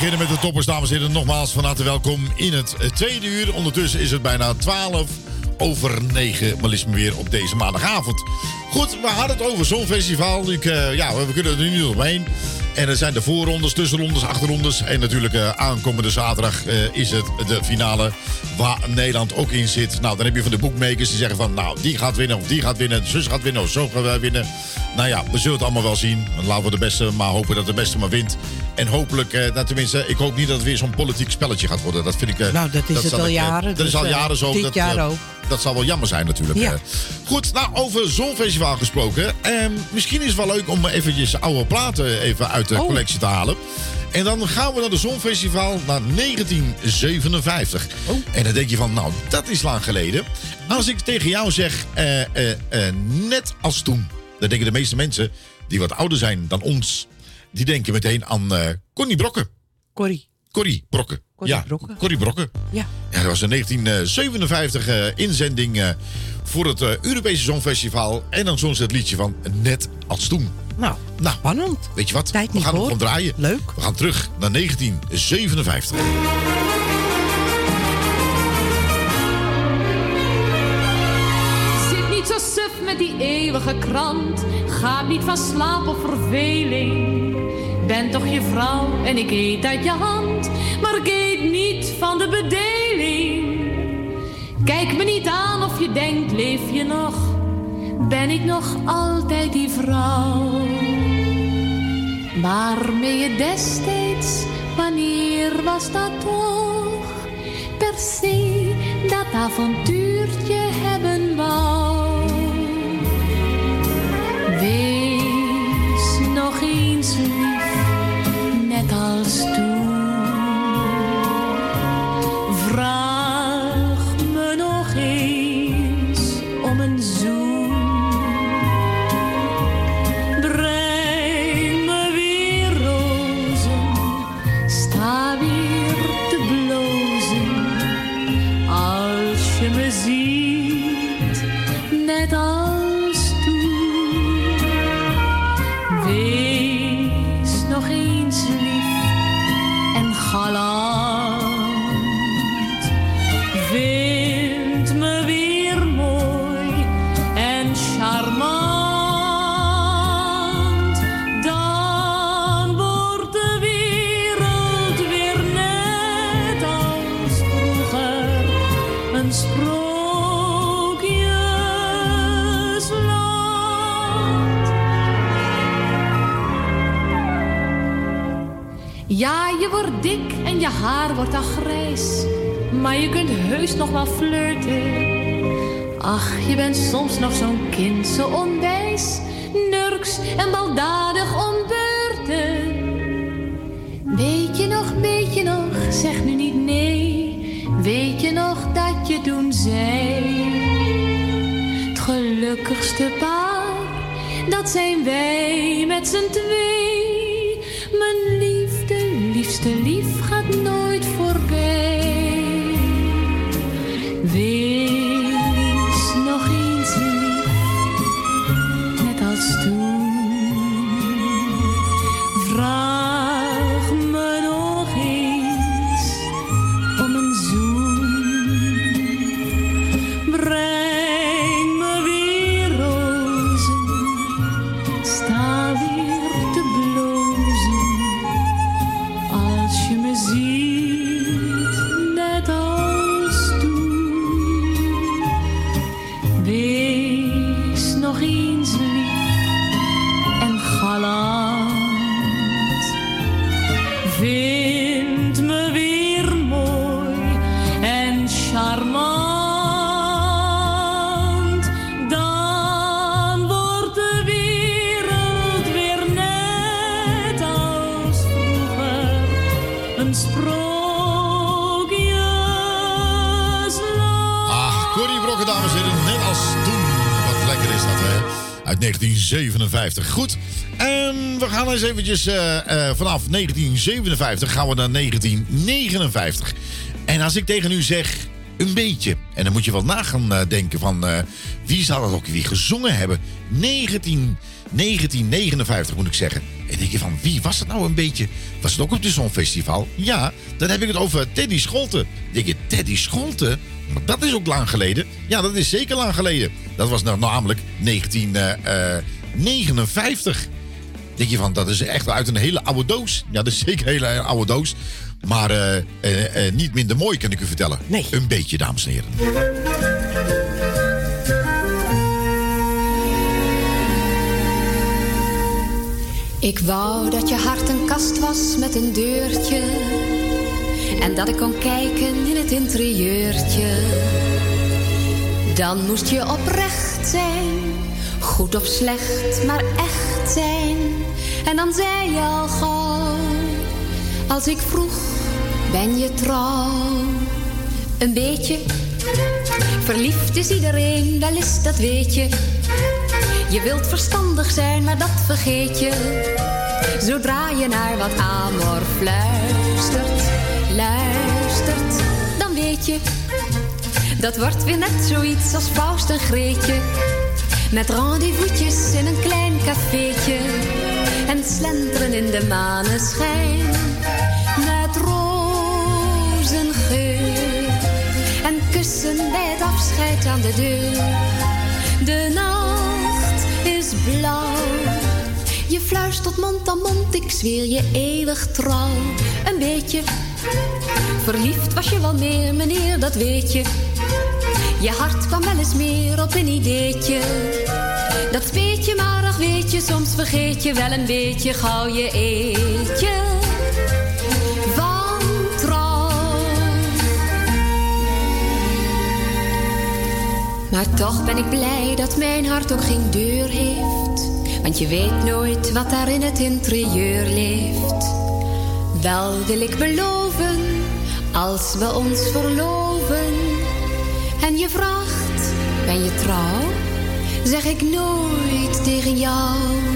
beginnen met de toppers, dames en heren. Nogmaals van harte welkom in het tweede uur. Ondertussen is het bijna 12 over 9, maar liefst maar weer op deze maandagavond. Goed, we hadden het over zo'n festival. Ik, eh, ja, we kunnen er nu omheen. En er zijn de voorrondes, tussenrondes, achterrondes. En natuurlijk eh, aankomende zaterdag eh, is het de finale waar Nederland ook in zit. Nou, dan heb je van de boekmakers die zeggen van... nou, die gaat winnen of die gaat winnen, zus gaat winnen of zo gaan wij winnen. Nou ja, we zullen het allemaal wel zien. Laten we de beste maar hopen dat de beste maar wint. En hopelijk, eh, nou, tenminste, ik hoop niet dat het weer zo'n politiek spelletje gaat worden. Dat vind ik... eh, Nou, dat is het al ik, eh, jaren, Dat is dus, al eh, jaren zo. dit dat, jaar ook. dat zal wel jammer zijn natuurlijk. Ja. Goed, nou, over Zonfestival gesproken. Ehm, misschien is het wel leuk om eventjes oude platen even uit de Oh. collectie te halen. En dan gaan we naar de Zonfestival naar 1957. Oh. En dan denk je van, nou, dat is lang geleden. Als ik tegen jou zeg, eh, eh, eh, net als toen. Dan denken de meeste mensen die wat ouder zijn dan ons. Die denken meteen aan eh Connie Brokken. Corrie. Corrie Brokken. Corrie ja, Brokken. Corrie Brokken. Ja. Ja, dat was een 1957 eh, inzending eh, voor het Europese Songfestival. En dan zong ze het liedje van Net als toen. Nou, nou spannend. Weet je wat? Tijd we gaan hem draaien. Leuk. We gaan terug naar 1957. Eeuwige krant. Ga niet van slaap of verveling. Ben toch je vrouw en ik eet uit je hand. Maar ik eet niet van de bedeling. Kijk me niet aan of je denkt, leef je nog? Ben ik nog altijd die vrouw? Waarmee je destijds, wanneer was dat toch? Per se dat avontuurtje je haar wordt al grijs. Maar je kunt heus nog wel flirten. Ach, je bent soms nog zo'n kind, zo onwijs. Nurks en baldadig om beurten. Weet je nog, weet je nog, zeg nu niet nee. Weet je nog dat je toen zei. Het gelukkigste paar, dat zijn wij met z'n twee. Mijn liefde, liefste lief 1957. Goed. En we gaan eens eventjes eh, eh, vanaf 1957 gaan we naar 1959. En als ik tegen u zeg een beetje, en dan moet je wel na gaan eh, denken van wie zou dat ook weer gezongen hebben? 19, 1959 moet ik zeggen. En denk je van, wie was het nou een beetje? Was het ook op de Songfestival? Ja, dan heb ik het over Teddy Scholten. Denk je, Teddy Scholten? Maar dat is ook lang geleden. Ja, dat is zeker lang geleden. Dat was nou namelijk 1959. denk je van, dat is echt uit een hele oude doos. Ja, dat is zeker een hele oude doos. Maar eh, eh, eh, niet minder mooi, kan ik u vertellen. Nee. Een beetje, dames en heren. Ik wou dat je hart een kast was met een deurtje. En dat ik kon kijken in het interieurtje. Dan moest je oprecht zijn. Goed of slecht, maar echt zijn. En dan zei je al gauw. Als ik vroeg, ben je trouw? Een beetje. Verliefd is iedereen, wel is dat weet je. Je wilt verstandig zijn, maar dat vergeet je. Zodra je naar wat amor fluistert, luistert, dan weet je. Dat wordt weer net zoiets als Faust en Greetje. Met rendezvous'tjes in een klein cafeetje. En slenteren in de maneschijn. Met rozengeur. En kussen bij het afscheid aan de deur. De nacht is blauw. Je fluistert mond aan mond, ik zweer je eeuwig trouw. Een beetje verliefd was je wel meer, meneer, dat weet je. Je hart kwam wel eens meer op een ideetje. Dat speet je maar, ach weet je, soms vergeet je wel een beetje gauw je eetje. Van trouw. Maar toch ben ik blij dat mijn hart ook geen deur heeft. Want je weet nooit wat daar in het interieur leeft. Wel wil ik beloven, als we ons verloven. En je vraagt, ben je trouw? Zeg ik nooit tegen jou.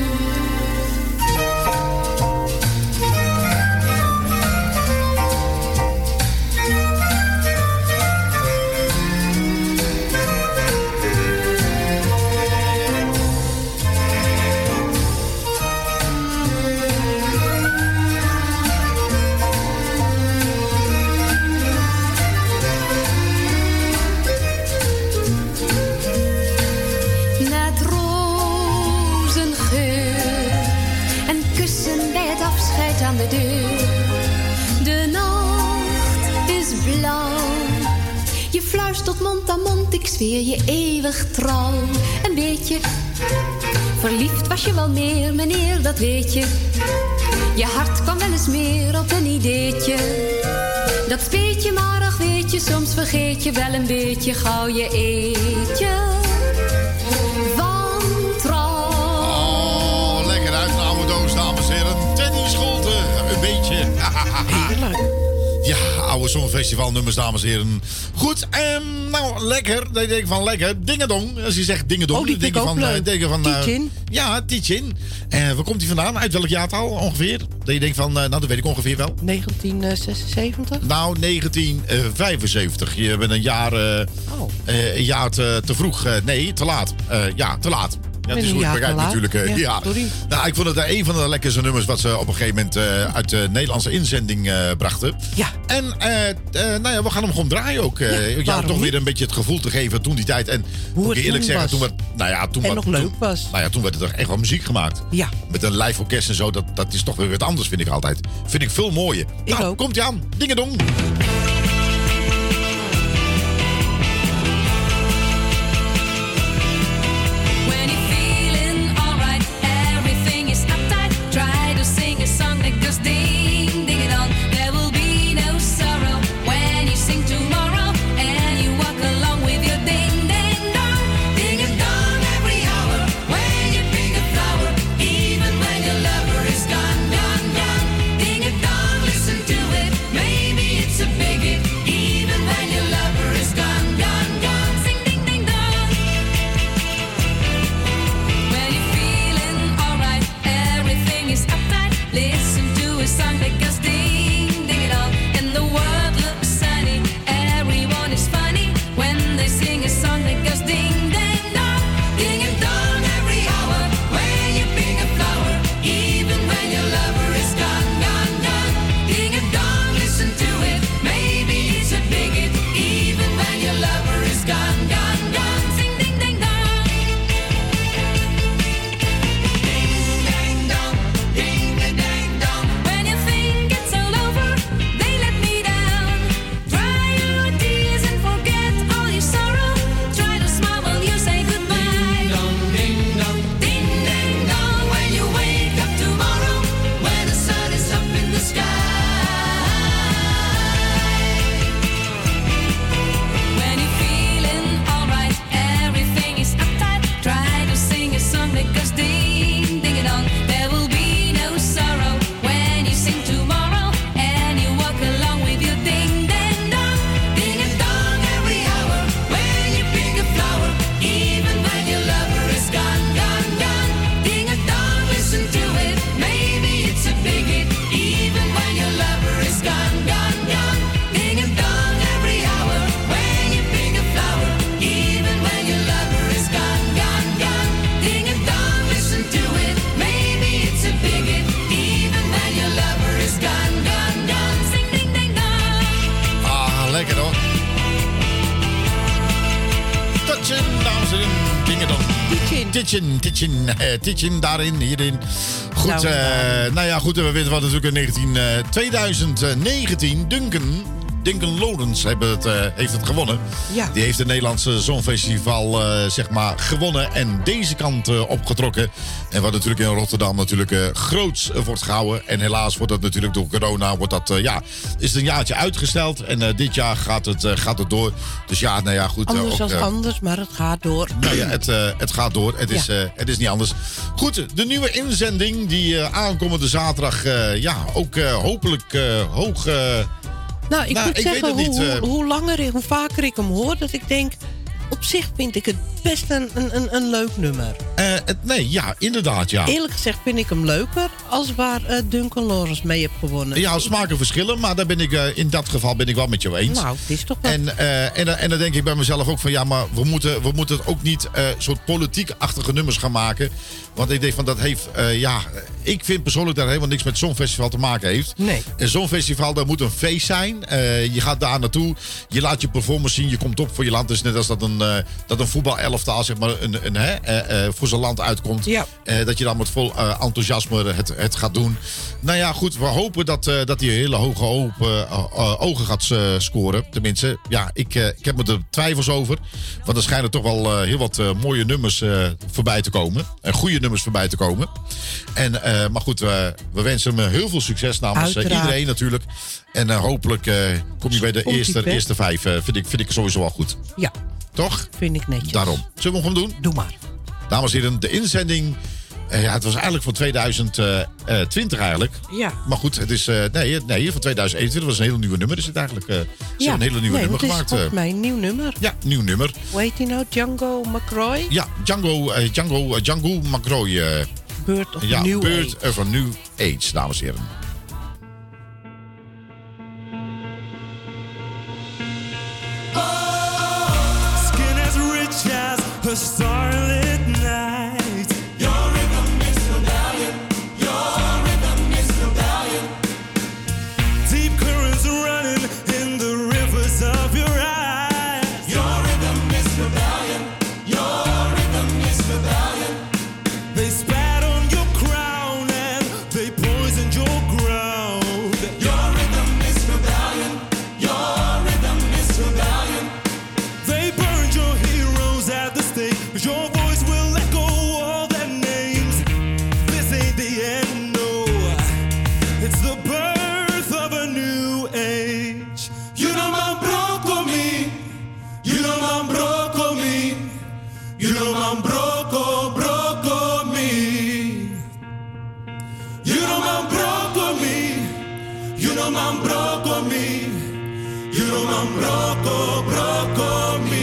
Je fluistert mond aan mond, ik zweer je eeuwig trouw. Een beetje verliefd was je wel meer, meneer, dat weet je. Je hart kwam wel eens meer op een ideetje. Dat speet je maar, ach weet je, soms vergeet je wel een beetje gauw je eetje. Van trouw. Oh, lekker uit een oude doos, dames en heren. Teddy Scholten, een beetje. [LAUGHS] Heerlijk. Ja, oude songfestivalnummers, dames en heren. Goed, ehm, nou, lekker. Dan denk ik van lekker. Dingedong. Als je zegt dingedong, Oh, die dan denk ik van... eh, leuk. denk van eh, ja, Tietjin. En waar komt hij vandaan? Uit welk jaartal ongeveer? Dat je denkt van, eh, nou, dat weet ik ongeveer wel. 1976? Nou, 1975. Je bent een jaar, eh, Oh. eh, een jaar te, te vroeg. eh, nee, te laat. Eh, ja, te laat. Ja, het is goed begrijp laat. natuurlijk. eh, Ja, ja. Nou, ik vond het eh, een van de lekkerste nummers wat ze op een gegeven moment eh, uit de Nederlandse inzending eh, brachten. Ja. En eh, nou ja, we gaan hem gewoon draaien ook. ja, toch weer een beetje het gevoel te geven toen die tijd. En moet het ik eerlijk zeggen, was. toen werd, nou ja, toen En werd- nog leuk toen- was. Nou ja, toen werd er echt wel muziek gemaakt. Ja. Met een live orkest en zo, dat, dat is toch weer wat anders, vind ik altijd. Vind ik veel mooier. nou, komt ie aan. Dingedong. When Titchen, eh, daarin, hierin. Goed, Nou, eh, nou ja, goed. We weten wat natuurlijk in 19, eh, 2019 Duncan... Duncan hebben het, eh, heeft het gewonnen. Ja. Die heeft het Nederlandse Songfestival eh, zeg maar, gewonnen en deze kant eh, opgetrokken. En wat natuurlijk in Rotterdam natuurlijk eh, groots eh, wordt gehouden. En helaas wordt dat natuurlijk door corona, wordt dat, eh, ja, is het een jaartje uitgesteld. En dit jaar gaat het, gaat het door. Dus ja, nou ja, goed. Anders ook, dan eh, anders, maar het gaat door. nou ja, het, het gaat door. Het is, het is niet anders. Goed, de nieuwe inzending die aankomende zaterdag... ja, ook hopelijk hoog... Nou, ik Nou, moet ik zeggen, het niet, hoe, hoe, hoe langer, hoe vaker ik hem hoor, dat ik denk... Op zich vind ik het best een, een, een, een leuk nummer. Eh, het, nee, ja, inderdaad, ja. Eerlijk gezegd vind ik hem leuker als waar eh, Duncan Lawrence mee heeft gewonnen. Ja, smaken verschillen, maar daar ben ik, eh, in dat geval ben ik wel met jou eens. Nou, het is toch wel... En, en, dan- en dan denk ik bij mezelf ook van ja, maar we moeten, we moeten het ook niet soort politiek-achtige nummers gaan maken. Want ik denk van dat heeft, ja, ik vind persoonlijk dat het helemaal niks met zo'n festival te maken heeft. Nee. En zo'n festival, dat moet een feest zijn. Eh, je gaat daar naartoe, je laat je performance zien, je komt op voor je land. Het is net als dat een, eh dat een voetbalelftaal zeg maar, een, een, hè, eh, voor zijn land uitkomt. Ja. Dat je dan met vol enthousiasme het, het gaat doen. Nou ja, goed, we hopen dat, dat hij een hele hoge hoop, ogen gaat scoren. Tenminste, ja, ik, ik heb me er twijfels over. Want er schijnen toch wel heel wat mooie nummers voorbij te komen. En goede nummers voorbij te komen. En, eh, maar goed, we we wensen hem heel veel succes namens eh, iedereen natuurlijk. En eh, hopelijk eh, kom je bij de eerste, vijf. eh, vind, ik, vind ik sowieso wel goed. Ja, Toch? vind ik netjes. Daarom. Zullen we hem doen? Doe maar. Dames en heren, de inzending. eh, ja, het was eigenlijk van 2020 eigenlijk. Ja. Maar goed, het is. eh, nee, nee, van 2021 was een hele nieuwe nummer. Is het eigenlijk? eh, ze ja. hebben een hele nieuwe nee, nummer gemaakt. volgens eh. mij een nieuw nummer. ja, nieuw nummer. Hoe heet hij nou? Django McCroy? Ja, Django, eh, Django, eh, Django McCroy. Bird of ja, New Bird Age. of a New Age, dames en heren. Skin as rich as a starlit ma un blocco, blocco mio.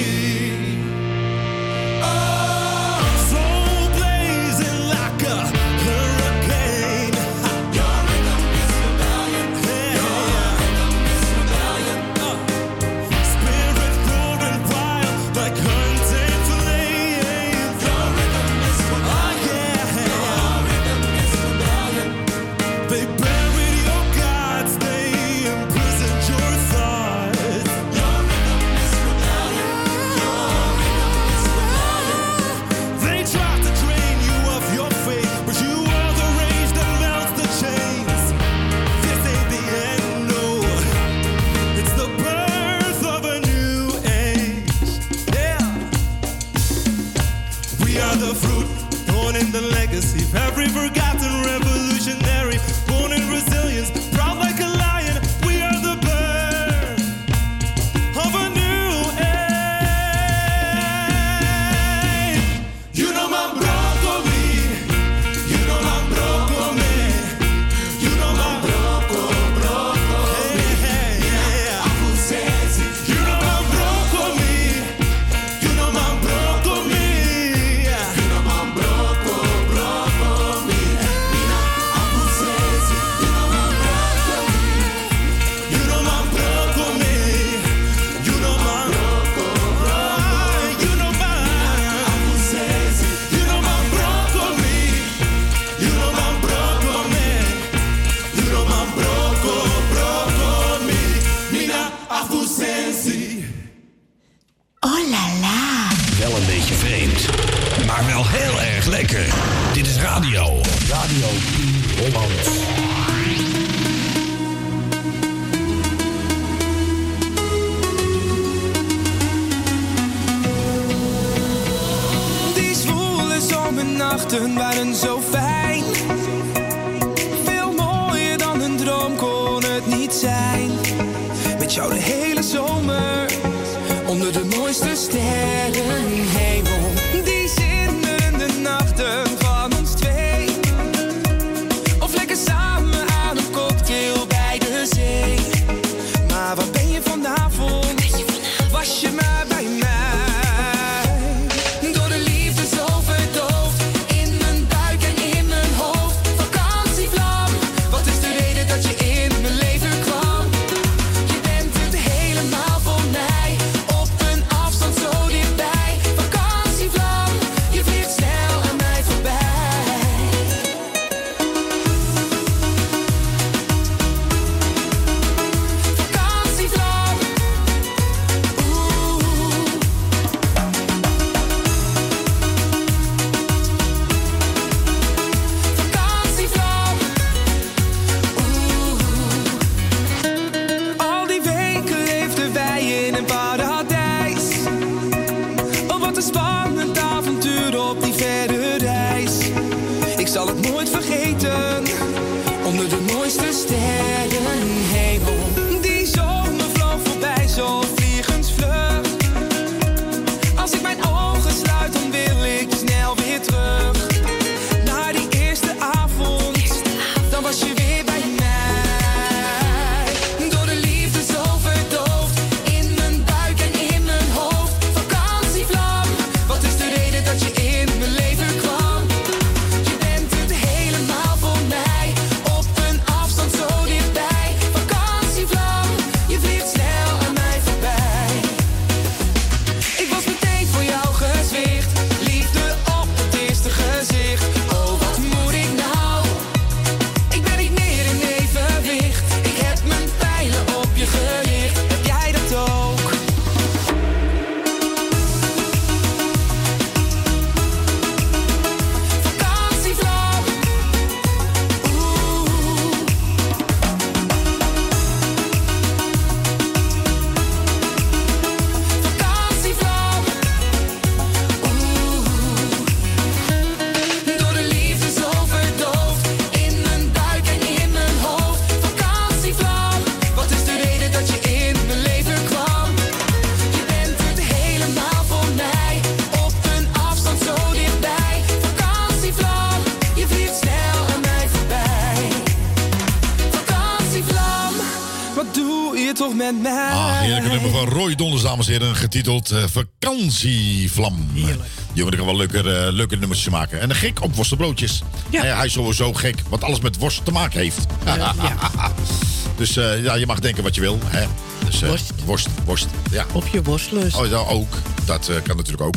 Dames en heren. Getiteld eh, Vakantievlam. Jongen, ik kan wel leuke, eh, leuke nummers maken. En een gek op worstenbroodjes. Ja. Hij is sowieso gek, wat alles met worst te maken heeft. [LAUGHS] dus eh, ja, je mag denken wat je wil. Hè? Dus, eh, Worst. Worst, worst. Ja. Op je borstlust. Oh, ja, ook. Dat eh, kan natuurlijk ook.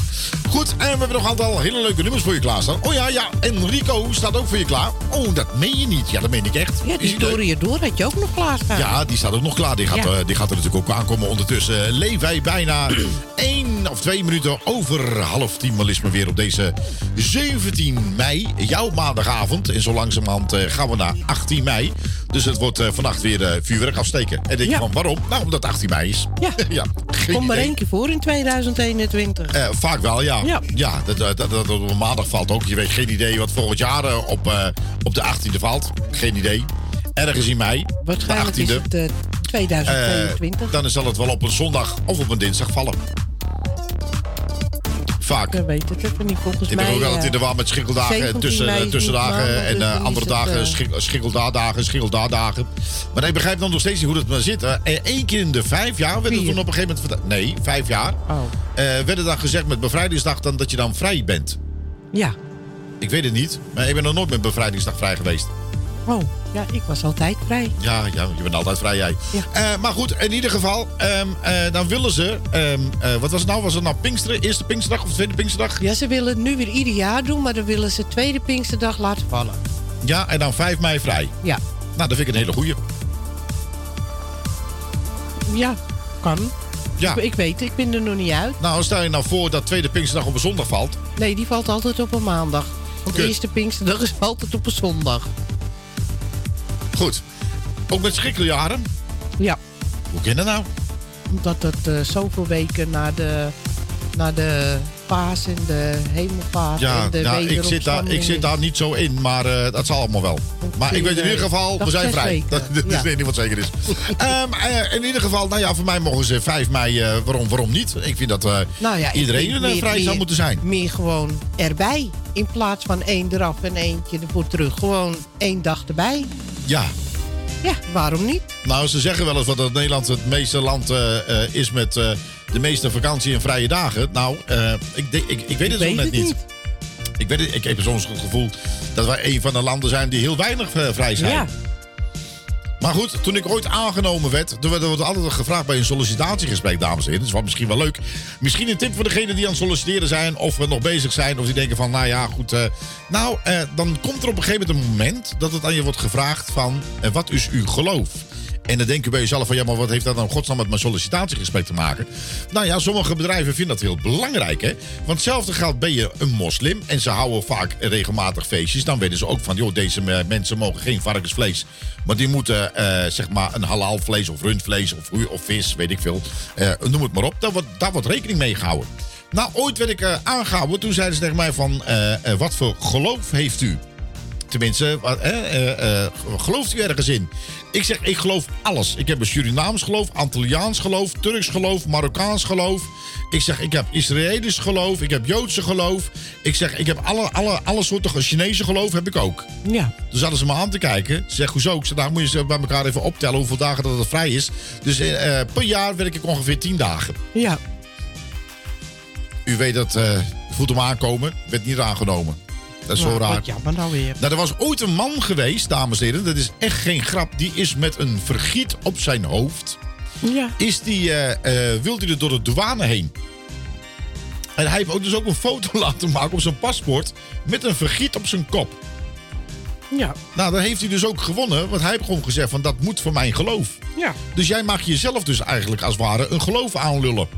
Goed, en we hebben nog een aantal hele leuke nummers voor je klaarstaan. Oh ja, ja, en Rico staat ook voor je klaar. Oh, dat meen je niet. Ja, dat meen ik echt. Ja, die door je door had je ook nog klaarstaan. Ja, die staat ook nog klaar. Die gaat, Ja. eh, die gaat er natuurlijk ook aankomen. Ondertussen leven wij bijna [CLEARS THROAT] één of twee minuten over half tien. Maar is maar weer op deze 17 mei. Jouw maandagavond. En zo langzamerhand gaan we naar 18 mei. Dus het wordt vannacht weer vuurwerk afsteken. En denk je van waarom? Nou, omdat 18 mei is. Ja. [LAUGHS] ja. Kom maar één keer voor in 2021. Eh, vaak wel, ja. Ja. Ja, dat, dat, dat, dat op maandag valt ook. Je weet geen idee wat volgend jaar eh, op, eh, op de 18e valt. Geen idee. Ergens in mei. Waarschijnlijk de 18e. is het eh, 2022. Eh, dan zal het wel op een zondag of op een dinsdag vallen. Vaak. Ik weet het even niet. Volgens Ik mij... ben ook altijd in de eh, war met schikkeldagen, 17 tussen, tussendagen en dus eh, andere het, dagen, schik, schikkeldaadagen, schikkeldaadagen. Maar ik begrijp dan nog steeds niet hoe dat maar zit. hè. Eh, Eén keer in de vijf jaar werd Vier. toen op een gegeven moment... Nee, vijf jaar. Oh. Werd er dan gezegd met bevrijdingsdag dan dat je dan vrij bent. Ja. Ik weet het niet, maar ik ben nog nooit met bevrijdingsdag vrij geweest. Oh, ja, ik was altijd vrij. Ja, ja, je bent altijd vrij, jij. Ja. Eh, maar goed, in ieder geval, ehm, eh, dan willen ze... ehm, eh, wat was het nou? Was het nou Pinksteren? Eerste Pinksterdag of tweede Pinksterdag? Ja, ze willen het nu weer ieder jaar doen, maar dan willen ze tweede Pinksterdag laten vallen. Ja, en dan 5 mei vrij. Ja. Nou, dat vind ik een hele goeie. Ja, kan. Ja. Ik, ik weet, ik ben er nog niet uit. Nou, stel je nou voor dat tweede Pinksterdag op een zondag valt. Nee, die valt altijd op een maandag. Want de eerste Pinksterdag is altijd op een zondag. Goed. Ook met schrikkeljaren? Ja. Hoe kan dat nou? Omdat het eh, zoveel weken na de, na de paas en de hemelvaart Ja, en de ja ik, zit daar, ik zit daar niet zo in, maar eh, dat zal allemaal wel. Maar ik weet in ieder geval, Nog we zijn vrij. weken. Dat, [LAUGHS] dat Ja. is ding wat zeker is. Ehm, eh, in ieder geval, nou ja, voor mij mogen ze 5 mei, eh, waarom, waarom niet? Ik vind dat eh, Nou ja, iedereen er meer- vrij zou moeten zijn. Meer gewoon erbij. In plaats van één eraf en eentje ervoor terug. Gewoon één dag erbij. Ja. Ja, waarom niet? Nou, ze zeggen wel eens dat het Nederland het meeste land eh, eh, is met eh, de meeste vakantie en vrije dagen. Nou, ik, ik, ik weet het zo weet net niet. niet. Ik, weet het, ik heb soms het gevoel dat wij een van de landen zijn die heel weinig vrij zijn. Ja. Maar goed, toen ik ooit aangenomen werd, er wordt altijd gevraagd bij een sollicitatiegesprek, dames en heren. Dat is wel misschien wel leuk. Misschien een tip voor degenen die aan het solliciteren zijn, of we nog bezig zijn, of die denken van, nou ja, goed. eh, nou, eh, dan komt er op een gegeven moment een moment dat het aan je wordt gevraagd van, eh, wat is uw geloof? En dan denk je bij jezelf van, ja, maar wat heeft dat nou godsnaam met mijn sollicitatiegesprek te maken? Nou ja, sommige bedrijven vinden dat heel belangrijk, hè. Want hetzelfde geldt, ben je een moslim en ze houden vaak regelmatig feestjes. Dan weten ze ook van, joh, deze mensen mogen geen varkensvlees. Maar die moeten, eh, zeg maar, een halal vlees of rundvlees of, of vis, weet ik veel. Eh, noem het maar op. Daar wordt, daar wordt rekening mee gehouden. Nou, ooit werd ik eh, aangehouden. Toen zeiden ze tegen mij van, wat voor geloof heeft u? Tenminste, eh, eh, eh, gelooft u ergens in? Ik zeg, ik geloof alles. Ik heb een Surinaams geloof, Antilliaans geloof, Turks geloof, Marokkaans geloof. Ik zeg, ik heb Israëlisch geloof, ik heb Joodse geloof. Ik zeg, ik heb alle, alle, alle soorten Chinese geloof heb ik ook. Ja. Dus hadden ze me aan te kijken. Zeg, hoezo? Ik zeg, daar moet je ze bij elkaar even optellen hoeveel dagen dat het vrij is. Dus eh, per jaar werk ik ongeveer 10 dagen. Ja. U weet dat, eh voelt hem aankomen, werd niet aangenomen. Dat is zo Nou, raar. wat jammer nou weer. Nou, er was ooit een man geweest, dames en heren. Dat is echt geen grap. Die is met een vergiet op zijn hoofd. Ja. Is die, eh, eh, wilde hij er door de douane heen. En hij heeft ook dus ook een foto [LAUGHS] laten maken op zijn paspoort. Met een vergiet op zijn kop. Ja. Nou, dan heeft hij dus ook gewonnen. Want hij heeft gewoon gezegd van dat moet voor mijn geloof. Ja. Dus jij mag jezelf dus eigenlijk als het ware een geloof aanlullen.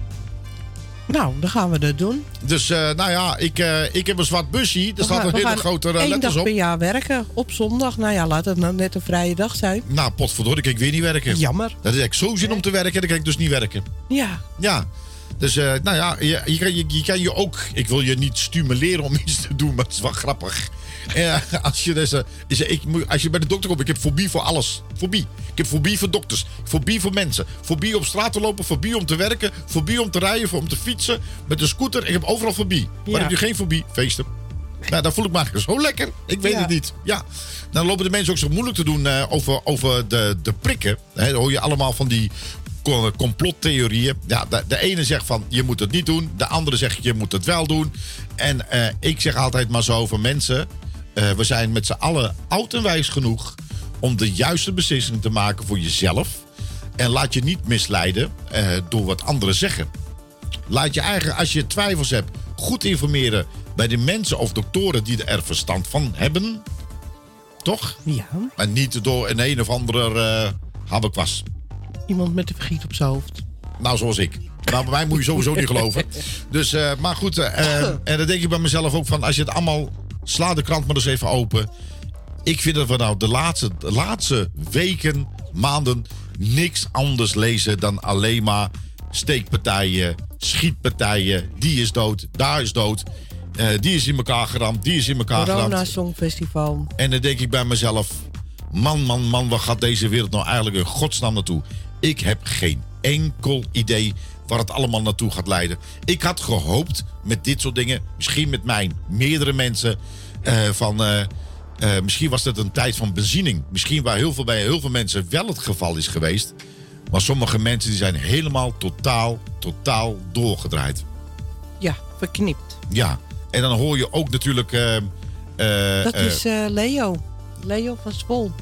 Nou, dan gaan we dat doen. Dus nou ja, ik, eh, ik heb een zwart busje. Er staat een hele grote eh, letters dag op. per jaar werken. Op zondag. Nou ja, laat het nou net een vrije dag zijn. Nou, potverdorie, kan ik weer niet werken. Jammer. Dat is echt zo zin om te werken, dan kan ik dus niet werken. Ja. Ja. Dus, eh, nou ja, je, je, kan, je, je kan je ook... Ik wil je niet stimuleren om [LAUGHS] iets te doen, maar het is wel grappig. [LAUGHS] Eh, als, je dus, is, ik, moet- als je bij de dokter komt, ik heb fobie voor alles. Fobie. Ik heb fobie voor dokters. Fobie voor mensen. Fobie op straat te lopen. Fobie om te werken. Fobie om te rijden. Om te fietsen. Met een scooter. Ik heb overal fobie. Maar Ja. heb je geen fobie? Feesten. Nou, dan voel ik me eigenlijk zo lekker. Ik weet Ja. het niet. Ja. Dan lopen de mensen ook zo moeilijk te doen eh, over, over de, de prikken. Dan hoor je allemaal van die co- complottheorieën. Ja, de, de ene zegt van je moet het niet doen. De andere zegt je moet het wel doen. En eh, ik zeg altijd maar zo van mensen. Eh, we zijn met z'n allen oud en wijs genoeg om de juiste beslissing te maken voor jezelf. En laat je niet misleiden eh, door wat anderen zeggen. Laat je eigen, als je twijfels hebt, goed informeren bij de mensen of doktoren die er verstand van hebben. Toch? Ja. En niet door een een of andere habekwas. Iemand met een vergiet op zijn hoofd. Nou, zoals ik. Nou, bij mij moet je sowieso niet geloven. [LAUGHS] Dus, maar goed. en dan denk ik bij mezelf ook van... als je het allemaal... sla de krant maar eens even open. Ik vind dat we nou de laatste, de laatste weken, maanden... niks anders lezen dan alleen maar steekpartijen, schietpartijen. Die is dood, daar is dood. eh, die is in elkaar geramd, die is in elkaar geramd. Corona Songfestival. En dan denk ik bij mezelf: man, man, man, waar gaat deze wereld nou eigenlijk in godsnaam naartoe? Ik heb geen enkel idee waar het allemaal naartoe gaat leiden. Ik had gehoopt met dit soort dingen, misschien met mijn meerdere mensen, eh, van. eh, eh, misschien was het een tijd van beziening. Misschien waar heel veel, bij heel veel mensen wel het geval is geweest. Maar sommige mensen die zijn helemaal totaal, totaal doorgedraaid. Ja, verknipt. Ja, en dan hoor je ook natuurlijk. Dat is Leo. Leo van Zwol.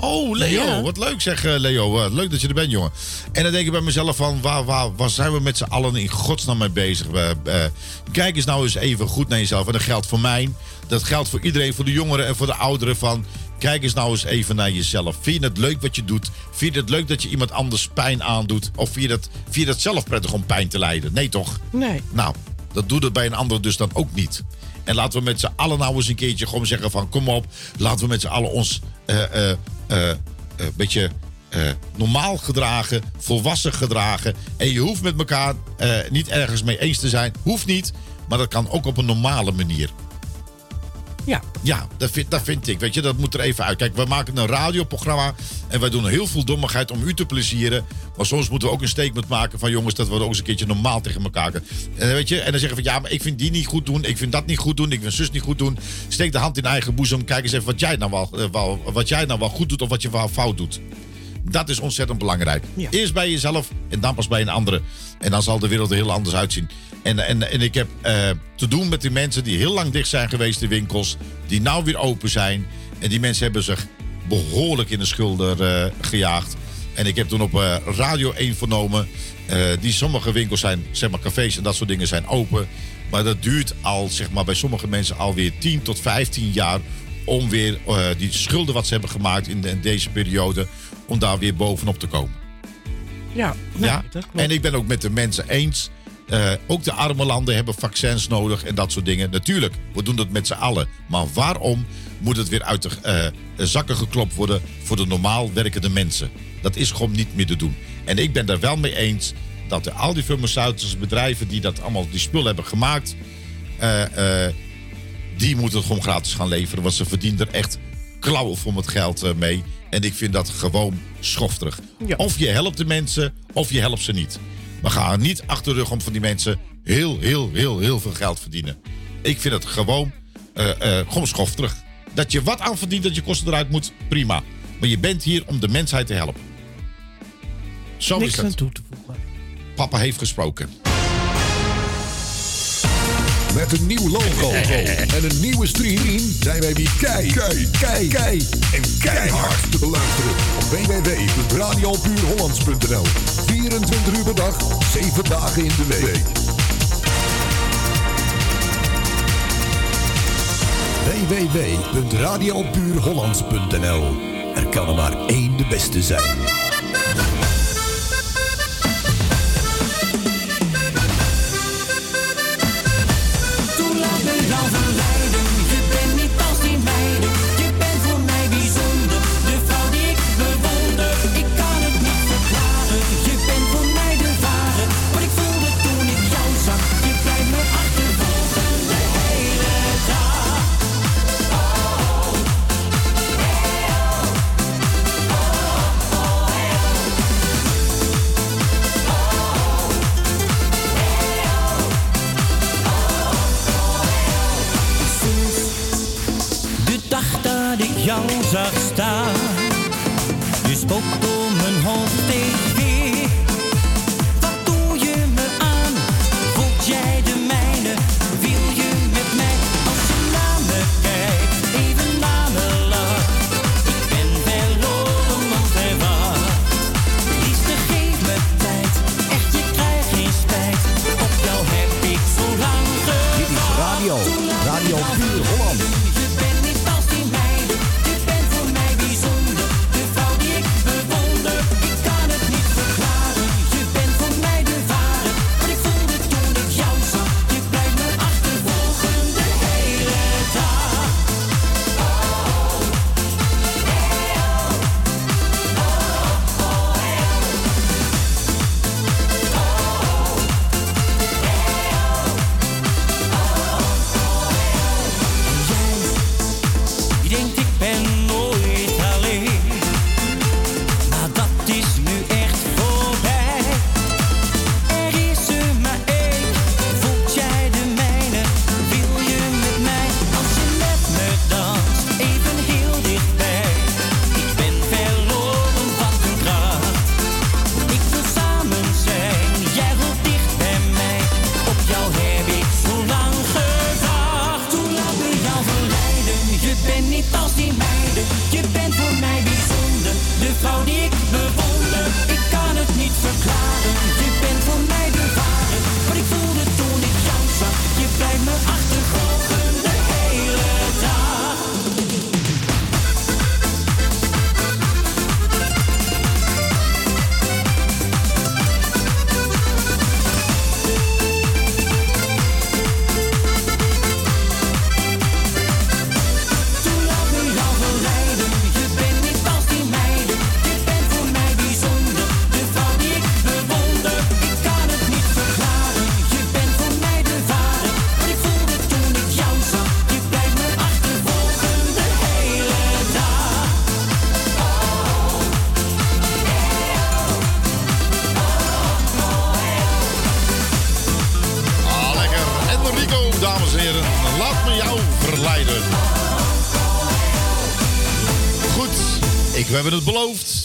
Oh, Leo, Ja. wat leuk zeg eh, Leo. Eh, leuk dat je er bent, jongen. En dan denk ik bij mezelf van, waar, waar, waar zijn we met z'n allen in godsnaam mee bezig? Eh, kijk eens nou eens even goed naar jezelf. En dat geldt voor mij, dat geldt voor iedereen, voor de jongeren en voor de ouderen van... Kijk eens nou eens even naar jezelf. Vind je het leuk wat je doet? Vind je het leuk dat je iemand anders pijn aandoet? Of vind je dat, vind je dat zelf prettig om pijn te lijden? Nee toch? Nee. Nou, dat doet het bij een ander dus dan ook niet. En laten we met z'n allen nou eens een keertje gewoon zeggen van... kom op, laten we met z'n allen ons een beetje eh, normaal gedragen, volwassen gedragen. En je hoeft met elkaar eh, niet ergens mee eens te zijn. Hoeft niet, maar dat kan ook op een normale manier. Ja. Ja, dat vind, dat vind ik. Weet je, dat moet er even uit. Kijk, we maken een radioprogramma. En wij doen heel veel dommigheid om u te plezieren. Maar soms moeten we ook een statement maken van jongens, dat we ook eens een keertje normaal tegen elkaar. En, weet je, en dan zeggen van ja, maar ik vind die niet goed doen. Ik vind dat niet goed doen. Ik vind zus niet goed doen. Steek de hand in eigen boezem. Kijk eens even wat jij nou wel, eh, wat jij nou wel goed doet of wat je wel fout doet. Dat is ontzettend belangrijk. Eerst bij jezelf en dan pas bij een andere. En dan zal de wereld er heel anders uitzien. En, en, en ik heb eh, te doen met die mensen die heel lang dicht zijn geweest, de winkels. Die nou weer open zijn. En die mensen hebben zich behoorlijk in de schulden eh, gejaagd. En ik heb toen op eh, Radio 1 vernomen. die sommige winkels zijn, zeg maar cafés en dat soort dingen zijn open. Maar dat duurt al, zeg maar, bij sommige mensen alweer 10 tot 15 jaar. Om weer die schulden wat ze hebben gemaakt in, de- in deze periode. Om daar weer bovenop te komen. Ja, Ja, en ik ben ook met de mensen eens. eh, ook de arme landen hebben vaccins nodig en dat soort dingen. Natuurlijk, we doen dat met z'n allen. Maar waarom moet het weer uit de eh, zakken geklopt worden voor de normaal werkende mensen? Dat is gewoon niet meer te doen. En ik ben daar wel mee eens dat de, al die farmaceutische bedrijven die dat allemaal die spullen hebben gemaakt, eh, die moeten het gewoon gratis gaan leveren. Want ze verdienen er echt klauwen voor het geld mee. En ik vind dat gewoon schofterig. Of je helpt de mensen, of je helpt ze niet. We gaan niet achter de rug om van die mensen heel, heel, heel, heel veel geld verdienen. Ik vind het gewoon, eh, eh, gewoon schofterig. Dat je wat aan verdient, dat je kosten eruit moet, prima. Maar je bent hier om de mensheid te helpen. Zo Niks is het. aan toe te voegen. Papa heeft gesproken. Met een nieuw logo en een nieuwe stream zijn wij weer kei, kei, kei, kei en keihard te beluisteren op www.radiopuurhollands.nl. 24 uur per dag, 7 dagen in de week. www.radiopuurhollands.nl. Er kan er maar één de beste zijn. Zag staan, je spookt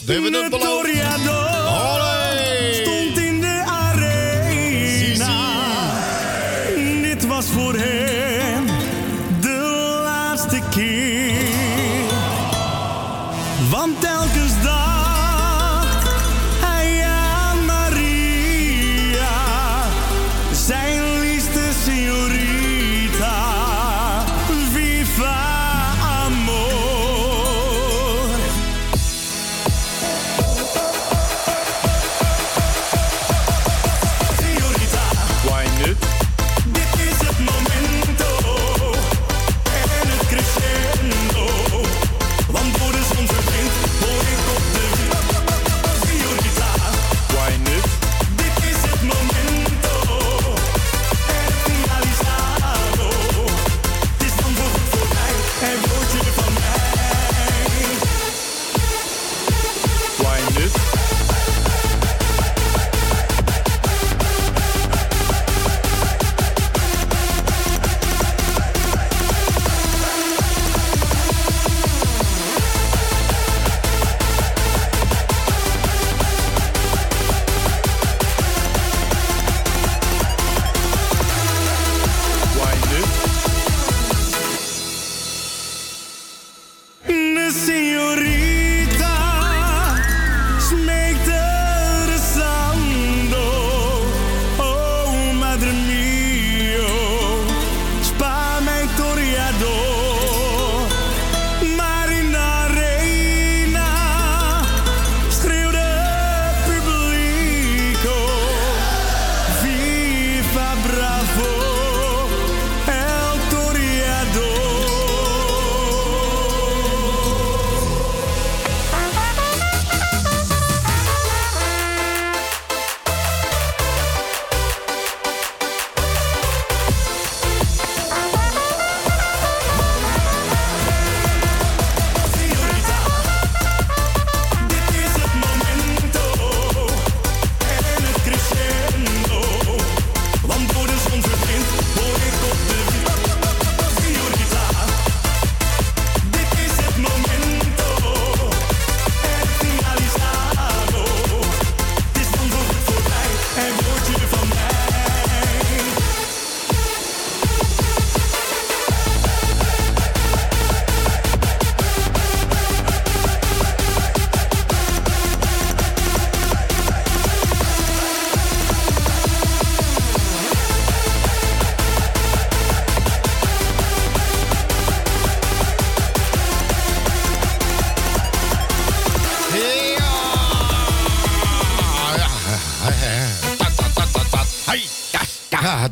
We hebben het beloofd.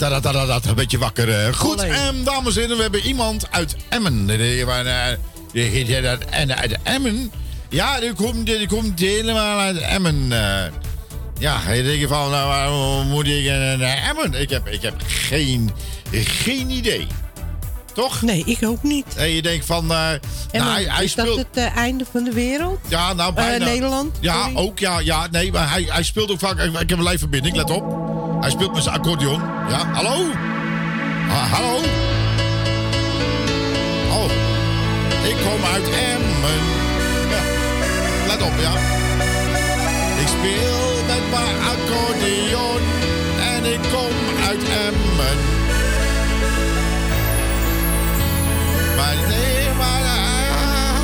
Dat, een beetje wakker. eh. Goed, ehm, dames en heren, we hebben iemand uit Emmen. Eh, En uit Emmen? Ja, die komt, die komt helemaal uit Emmen. eh. ja, je denkt van, nou, waarom moet ik naar Emmen? Ik heb, ik heb geen, geen idee. Toch? Nee, ik ook niet. En je denkt van, En nou, hij, hij is speelt... dat het einde van de wereld? Ja, nou bijna. Nederland? Ja, Sorry. ook. ook. Ja, ja, nee, maar hij, hij speelt ook vaak... Ik heb een lijfverbinding, let op. Hij speelt met zijn accordeon. Ja, hallo? Ah, hallo? Oh, ik kom uit Emmen. Ja, [LAUGHS] let op, ja. Ik speel met mijn accordeon en ik kom uit Emmen. Maar nee, maar... ah,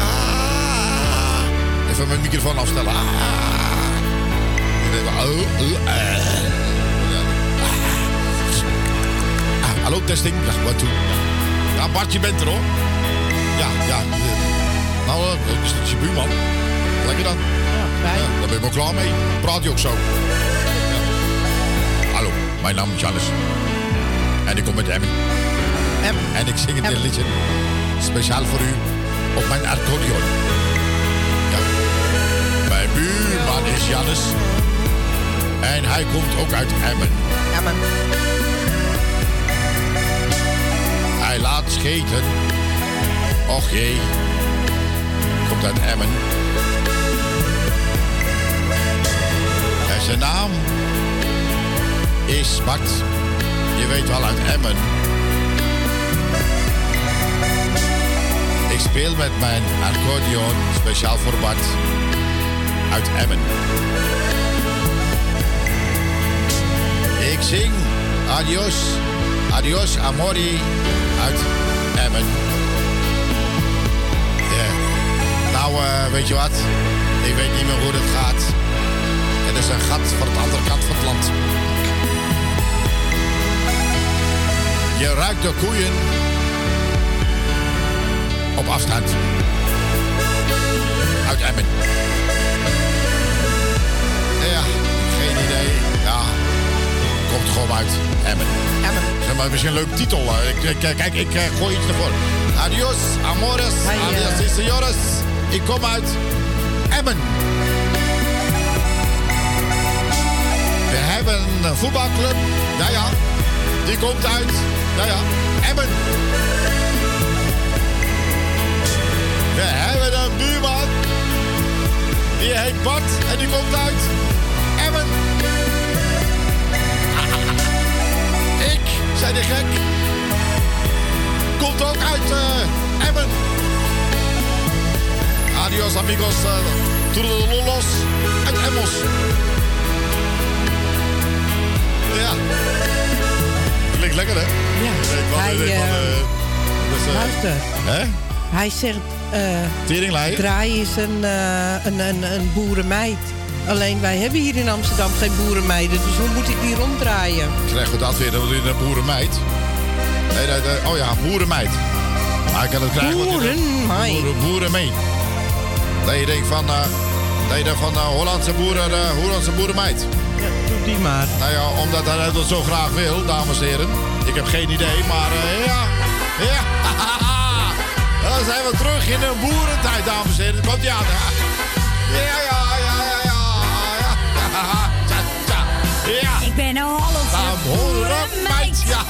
ah. Even mijn microfoon afstellen. Ah. Hallo, testing. Ja, wat toe? Ja, Bart, je bent er hoor. Ja, ja. Nou, eh, dat is dat je buurman. Lekker dan. Ja, daar ben je wel klaar mee. Praat je ook zo. Ja. Hallo, mijn naam is Jannes. En ik kom met Emmen. En ik zing dit liedje speciaal voor u op mijn accordeon. Ja. Mijn buurman is Jannes. En hij komt ook uit Emmen. Emmen laat scheten. Och jee, komt uit Emmen. En zijn naam is Bart. Je weet wel uit Emmen. Ik speel met mijn accordeon speciaal voor Bart uit Emmen. Ik zing adios adios amori uit Emmen. Ja. Nou, eh, weet je wat? Ik weet niet meer hoe dat gaat. Het is een gat van de andere kant van het land. Je ruikt de koeien op afstand. Uit Emmen. Ja, geen idee. Ja, komt gewoon uit Emmen. Emmen. Maar, misschien een leuke titel. Ik, ik- kijk, ik eh, gooi iets ervoor. Adios, amores, eh, adios, y señores. Ik kom uit Emmen. We hebben een voetbalclub. Ja, ja. Die komt uit. Ja, ja. Emmen. We hebben een buurman. Die heet Bart en die komt uit Zei de gek. Komt ook uit eh, Emmen. Adios amigos. Uh, Toedelelolos. Uit Emmels. Ja. Klinkt lekker, hè? Ja. Ik Hij, van, eh, eh, dus, eh, Luister. Hè? Hij zegt... eh Teringleier? Draai is een, eh, een, een, een boerenmeid. Alleen wij hebben hier in Amsterdam geen boerenmeiden. Dus hoe moet ik die ronddraaien? Ik krijg goed antwoord dat we een boerenmeid. Nee, nee, nee, oh ja, boerenmeid. Maar ik kan het krijgen. Boerenmeid. Boeren, boerenmeid. Dat je denkt van, eh dat je denkt van eh, Hollandse, boeren, eh, Hollandse boerenmeid. Ja, doe die maar. Nou ja, omdat hij dat zo graag wil, dames en heren. Ik heb geen idee, maar ja. Ja. [LAUGHS] Dan zijn we terug in een boerentijd, dames en heren. Komt ja, ja, ja. Ja. Ik ben een Hollandse boerenmeid. Ja.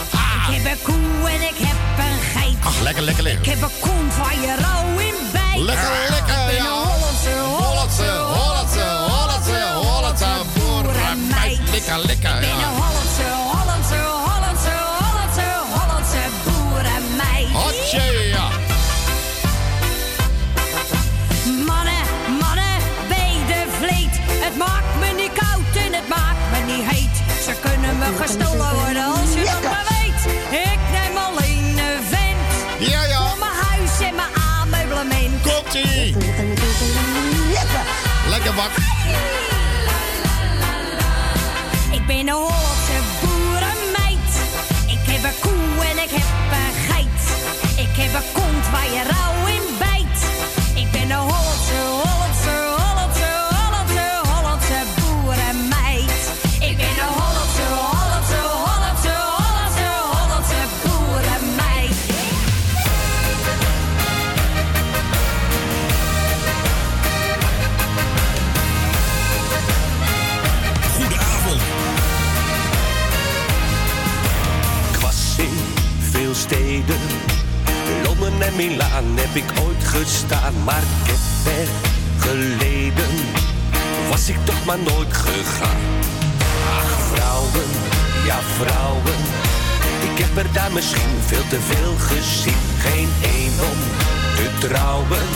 Ik heb een koe en ik heb een geit. Ach, lekker, lekker, lekker. Ik heb een koen van je rouw in bijt. Lekker, lekker, Ik ben ja. een Hollandse, Hollandse, Hollandse, Hollandse, Hollandse boerenmeid. Lekker, lekker, ja. Gestolen worden als je dat maar weet. Ik neem alleen een vent. Ja, ja. Voor mijn huis en mijn aanmeublement. Komt-ie. Lekker bak. Ik ben een Hollandse boerenmeid. Ik heb een koe en ik heb een geit. Ik heb een kont waar je rauw in Milaan heb ik ooit gestaan. Maar ik heb ver geleden. Was ik toch maar nooit gegaan. Ach, vrouwen, ja vrouwen. Ik heb er daar misschien veel te veel gezien. Geen een om te trouwen.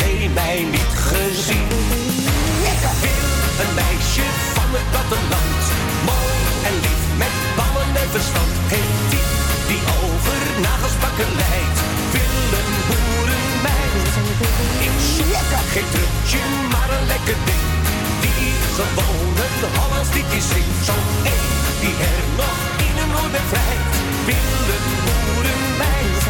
Nee, mij niet gezien. Ik wil een meisje van het platteland. Mooi en lief met ballen en verstand. Heeft die die over nagelsbakken leidt. Ik zoek geen trutje, maar een lekker ding. Die gewoon een Hollands liedje zingt. Zo'n een die er nog in een noord bevrijdt. Wil een boerenmeid.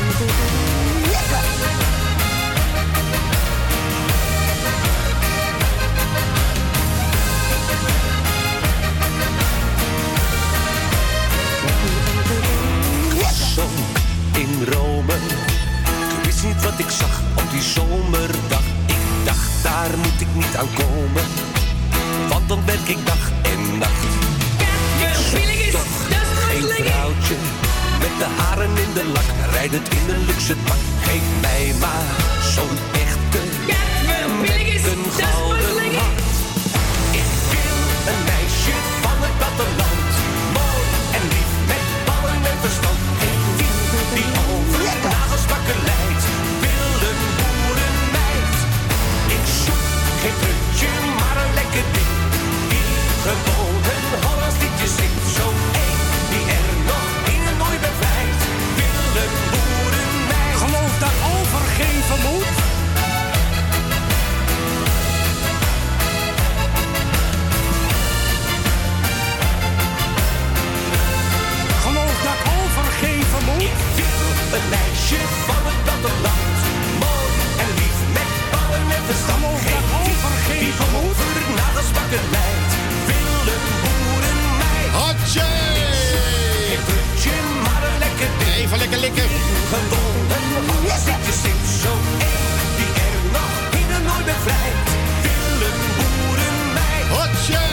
zon in Rome. Ik wist niet wat ik zag die zomerdag. Ik dacht, daar moet ik niet aan komen. Want dan werk ik dag en nacht. Ik zoek toch geen vrouwtje met de haren in de lak. Rijd het in een luxe pak. Geef mij maar zo'n echte met een gouden hart. Ik wil een meisje van het platteland. Mooi en lief met ballen en verstand. Geen die die over nagelsbakken leidt. Geen je maar een lekker ding. Die gewone Hollands liedje zingt. Zo één die er nog in nooit bevrijdt. boeren mij. Geloof daarover geen vermoed. Geloof daarover geen vermoed. Ik wil een meisje Even lekker likken. Ik de zit zo één. Die er nog in en nooit bevrijdt. Wil een boerenmeid. Hatje!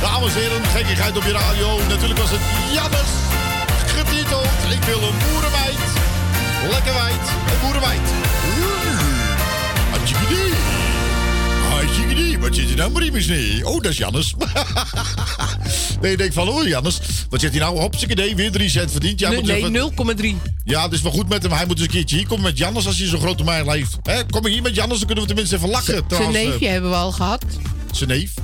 Dames en heren, gekkigheid op je radio. Natuurlijk was het Jannes getiteld. Ik wil een boerenmeid. Lekker wijd. Een boerenmeid. Hatjikidee. Hatjikidee. Wat zit er nou maar in? Oh, dat is Jannes. [LAUGHS] nee, je denkt van, oh Jannes, wat zit hij nou? Hopsakee, weer 3 cent verdiend. Ja, Nee, even- nee 0,3. Ja, het is wel goed met hem. Hij moet eens een keertje hier komen met Jannes als hij zo'n grote mij heeft. Hè, kom hier met Jannes, dan kunnen we tenminste even lachen. Zijn eh, neefje hebben we al gehad. Zijn neef.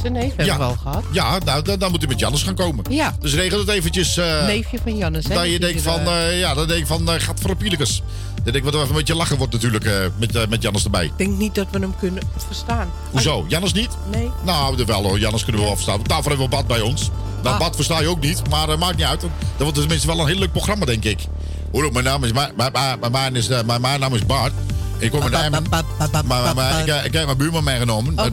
Zijn neef hebben we al gehad. Ja, nou, dan, dan moet hij met Jannes gaan komen. Ja. Dus regel het eventjes. eh, Neefje van Jannes, hè? Dat je die denkt van, eh, eh, ja, dan denk ik van, eh, gaat voor een pielekes. Dan denk ik wat er even een beetje lachen wordt natuurlijk eh, met, eh, met Jannes erbij. Ik denk niet dat we hem kunnen verstaan. Hoezo? Jannes niet? Nee. Nou, wel hoor. Jannes kunnen we wel verstaan. Daarvoor hebben we Bad bij ons. Dat Ah. Bad versta je ook niet, maar uh, maakt niet uit. Dan wordt tenminste wel een heel leuk programma, denk ik. Hoor, mijn naam is, mijn, is, eh, mijn, mijn naam is Bart. Ik kom. Maar, ik, eh, heb mijn buurman meegenomen. Eh,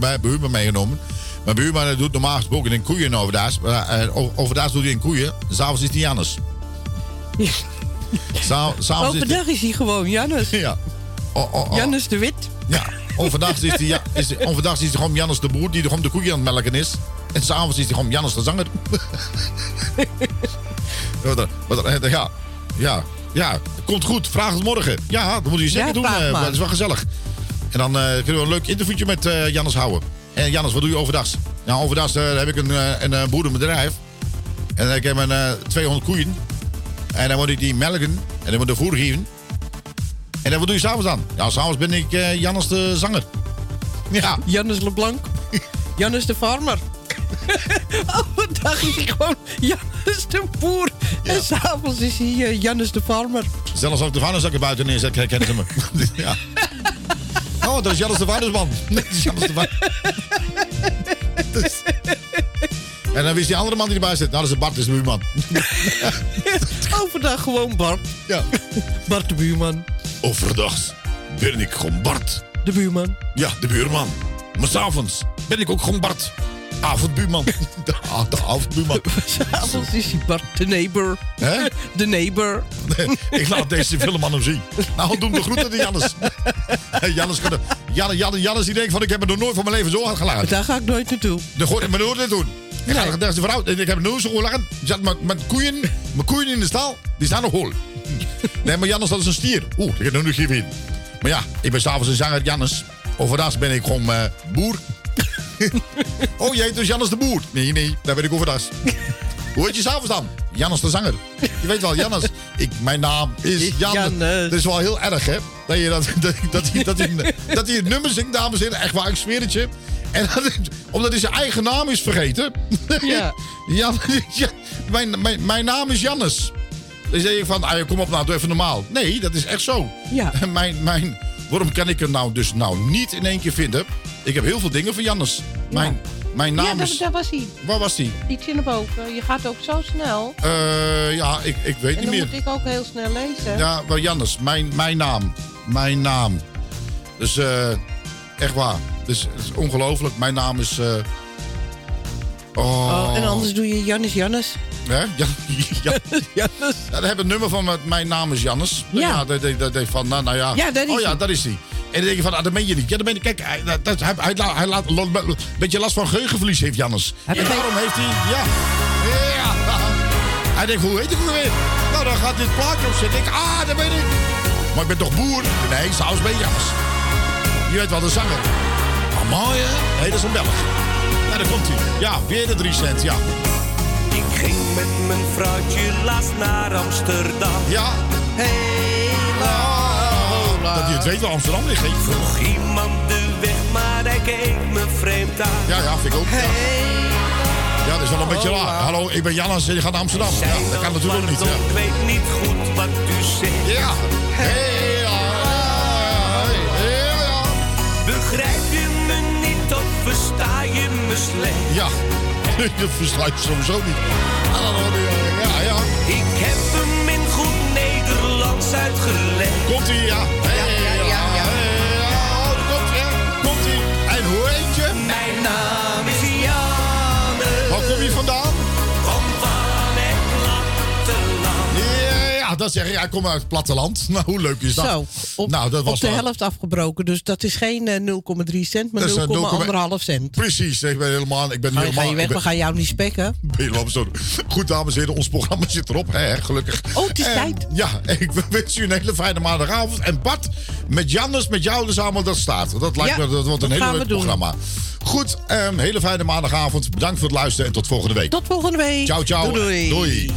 mijn- buurman meegenomen. Mijn buurman eh, doet normaal gesproken in koeien overdaas. Eh, doet hij in koeien. S'avonds is hij hij- Overdag is hij gewoon Jannes. Ja. Jannes de Wit. Ja, overdag is hij ja, is, overdag is hij gewoon Jannes de boer die gewoon de koeien aan het melken is. En s'avonds is hij gewoon Jannes de zanger. [LAUGHS] Er- er- ja, ja, ja, komt goed. Vraag het morgen. Ja, dat moet je zeker Ja, doen. vraag eh, dat is wel gezellig. En dan eh, kunnen we een leuk interviewtje met eh Jannes houden. En Jannes, wat doe je overdags? Nou, overdags eh, heb ik een, eh, een, eh, boerenbedrijf. En ik heb een eh, 200 koeien. En dan moet ik die melken. En dan moet ik de voer geven. En dan wat doe je s'avonds dan? Ja, s'avonds ben ik eh Jannes de zanger. Ja. Jannes LeBlanc. [LAUGHS] Jannes de Farmer. Overdag is hij gewoon Jannes de Boer. En s'avonds is hij eh, Jannes de Farmer. Zelfs als ik de vuilniszakken buiten neerzet, herkennen ze me. [LAUGHS] ja. Oh, dat is Jannes de vuilnisman. Nee, [LAUGHS] dat is Jannes de. Dus- [LAUGHS] En dan wist die andere man die erbij zit. Nou, dat is Bart, dat is de buurman. Overdag gewoon Bart. Ja. Bart de buurman. Overdag ben ik gewoon Bart. De buurman. Ja, de buurman. Maar s'avonds ben ik ook gewoon Bart. Avondbuurman. [LAUGHS] De, de avondbuurman. [LAUGHS] S'avonds is hij Bart de neighbor. Hè? [LAUGHS] De neighbor. Nee, ik laat deze film aan hem zien. Nou, doe hem de groeten aan Jannes. Jannes, kan er- Jannes, Jannes, Jannes die denkt van ik heb me nog nooit van mijn leven zo hard gelachen. Daar ga ik nooit naartoe. Dan gooi ik me nooit naartoe. Ik ga naar de vrouw. en Ik heb nooit zo gelachen. Zat met, met koeien, mijn koeien in de stal. Die staan nog hol. Nee, maar Jannes, dat is een stier. Oeh, ik heb nog niet gegeven. Maar ja, ik ben s'avonds een zanger Jannes. Overdag ben ik gewoon eh, boer. [LAUGHS] oh, heet dus Jannes de Boer. Nee, nee, daar ben ik overdags. [LAUGHS] Hoe heet je s'avonds dan? Jannes de zanger. Je weet wel, Jannes. Ik, mijn naam is Jannes. Dat is wel heel erg, hè? Dat je dat, dat, dat, hij- dat, hij- dat hij het nummer zingt, dames en heren. Echt waar, ik zweer het je. En dat, omdat hij zijn eigen naam is vergeten. [LAUGHS] Ja. Jan, ja, mijn, mijn, mijn naam is Jannes. Dan zeg je van, ah, kom op nou, doe even normaal. Nee, dat is echt zo. Ja. Mijn, mijn, waarom kan ik er nou dus nou niet in één keer vinden? Ik heb heel veel dingen van Jannes. Mijn, mijn naam ja, is... daar was hij. Waar was die? Iets in de boven. Je gaat ook zo snel. Eh, ja, ik, ik weet En niet dan meer. moet ik ook heel snel lezen. Ja, wel Jannes, mijn, mijn naam. Mijn naam. Dus eh, echt waar. Dus het is ongelooflijk. Mijn naam is. eh, oh. Oh, en anders doe je Jannes Jannes. Hè? [LAUGHS] Ja, ja. Ja, dan hebben een nummer van met mijn naam is Jannes. Ja. dat, dat, dat, dat van, nou, nou ja. Ja, is oh ja, daar is hij. En dan denk je van, ah, dat meen je niet. Ja, dat meen je. Kijk, hij, dat, dat- hij, hij, laat- hij laat een beetje last van geheugenverlies heeft Jannes. En daarom heeft hij, ja. Ja. [LAUGHS] Hij denkt, hoe heet ik weer? Nou, dan gaat dit plaatje op zitten. Ik, ah, dat weet ik. Maar ik ben toch boer? Nee, saus ben je Jannes. Je weet wel, de zanger. Ah, mooi hè? Nee, dat is een Belg. Nou, daar komt hij. Ja, weer de 3 cent, ja. Ik ging met mijn vrouwtje laatst naar Amsterdam. Ja. Dat hij het weet waar Amsterdam ligt. hè? Vroeg iemand de weg, maar hij keek me vreemd aan. Ja, ja, vind ik ook. Ja, ja dat is wel een beetje laag. Hallo, ik ben Jannes en je gaat naar Amsterdam. Ja, dat kan natuurlijk ook niet. Ja. Ik weet niet goed wat u zegt. Ja. Hey, Ja, dat [LAUGHS] versta je sowieso niet. Ja, ja. Ik heb hem in goed Nederlands uitgelegd. Komt ie, ja. Ja, ja, ja. Ja, dat zeg ik. Hij komt uit het platteland. [LAUGHS] Nou, hoe leuk is dat? Zo, op, nou, dat was op de wel- helft afgebroken. Dus dat is geen eh, 0,3 cent, maar Dat is, eh, 0,1 cent. Precies, ik ben helemaal... Ik ben Ga helemaal ga je weg, ben- we gaan jou niet spekken. [LAUGHS] Goed, dames en heren, ons programma zit erop, hè, gelukkig. Oh, het is En, tijd. Ja, [LAUGHS] ik wens u een hele fijne maandagavond. En Bart, met Jannes, met jou dus allemaal, dat staat. Dat lijkt Ja, me, dat wordt een gaan leuk programma. Goed, ehm, hele fijne maandagavond. Bedankt voor het luisteren en tot volgende week. Tot volgende week. Ciao, ciao. Doei, doei. doei.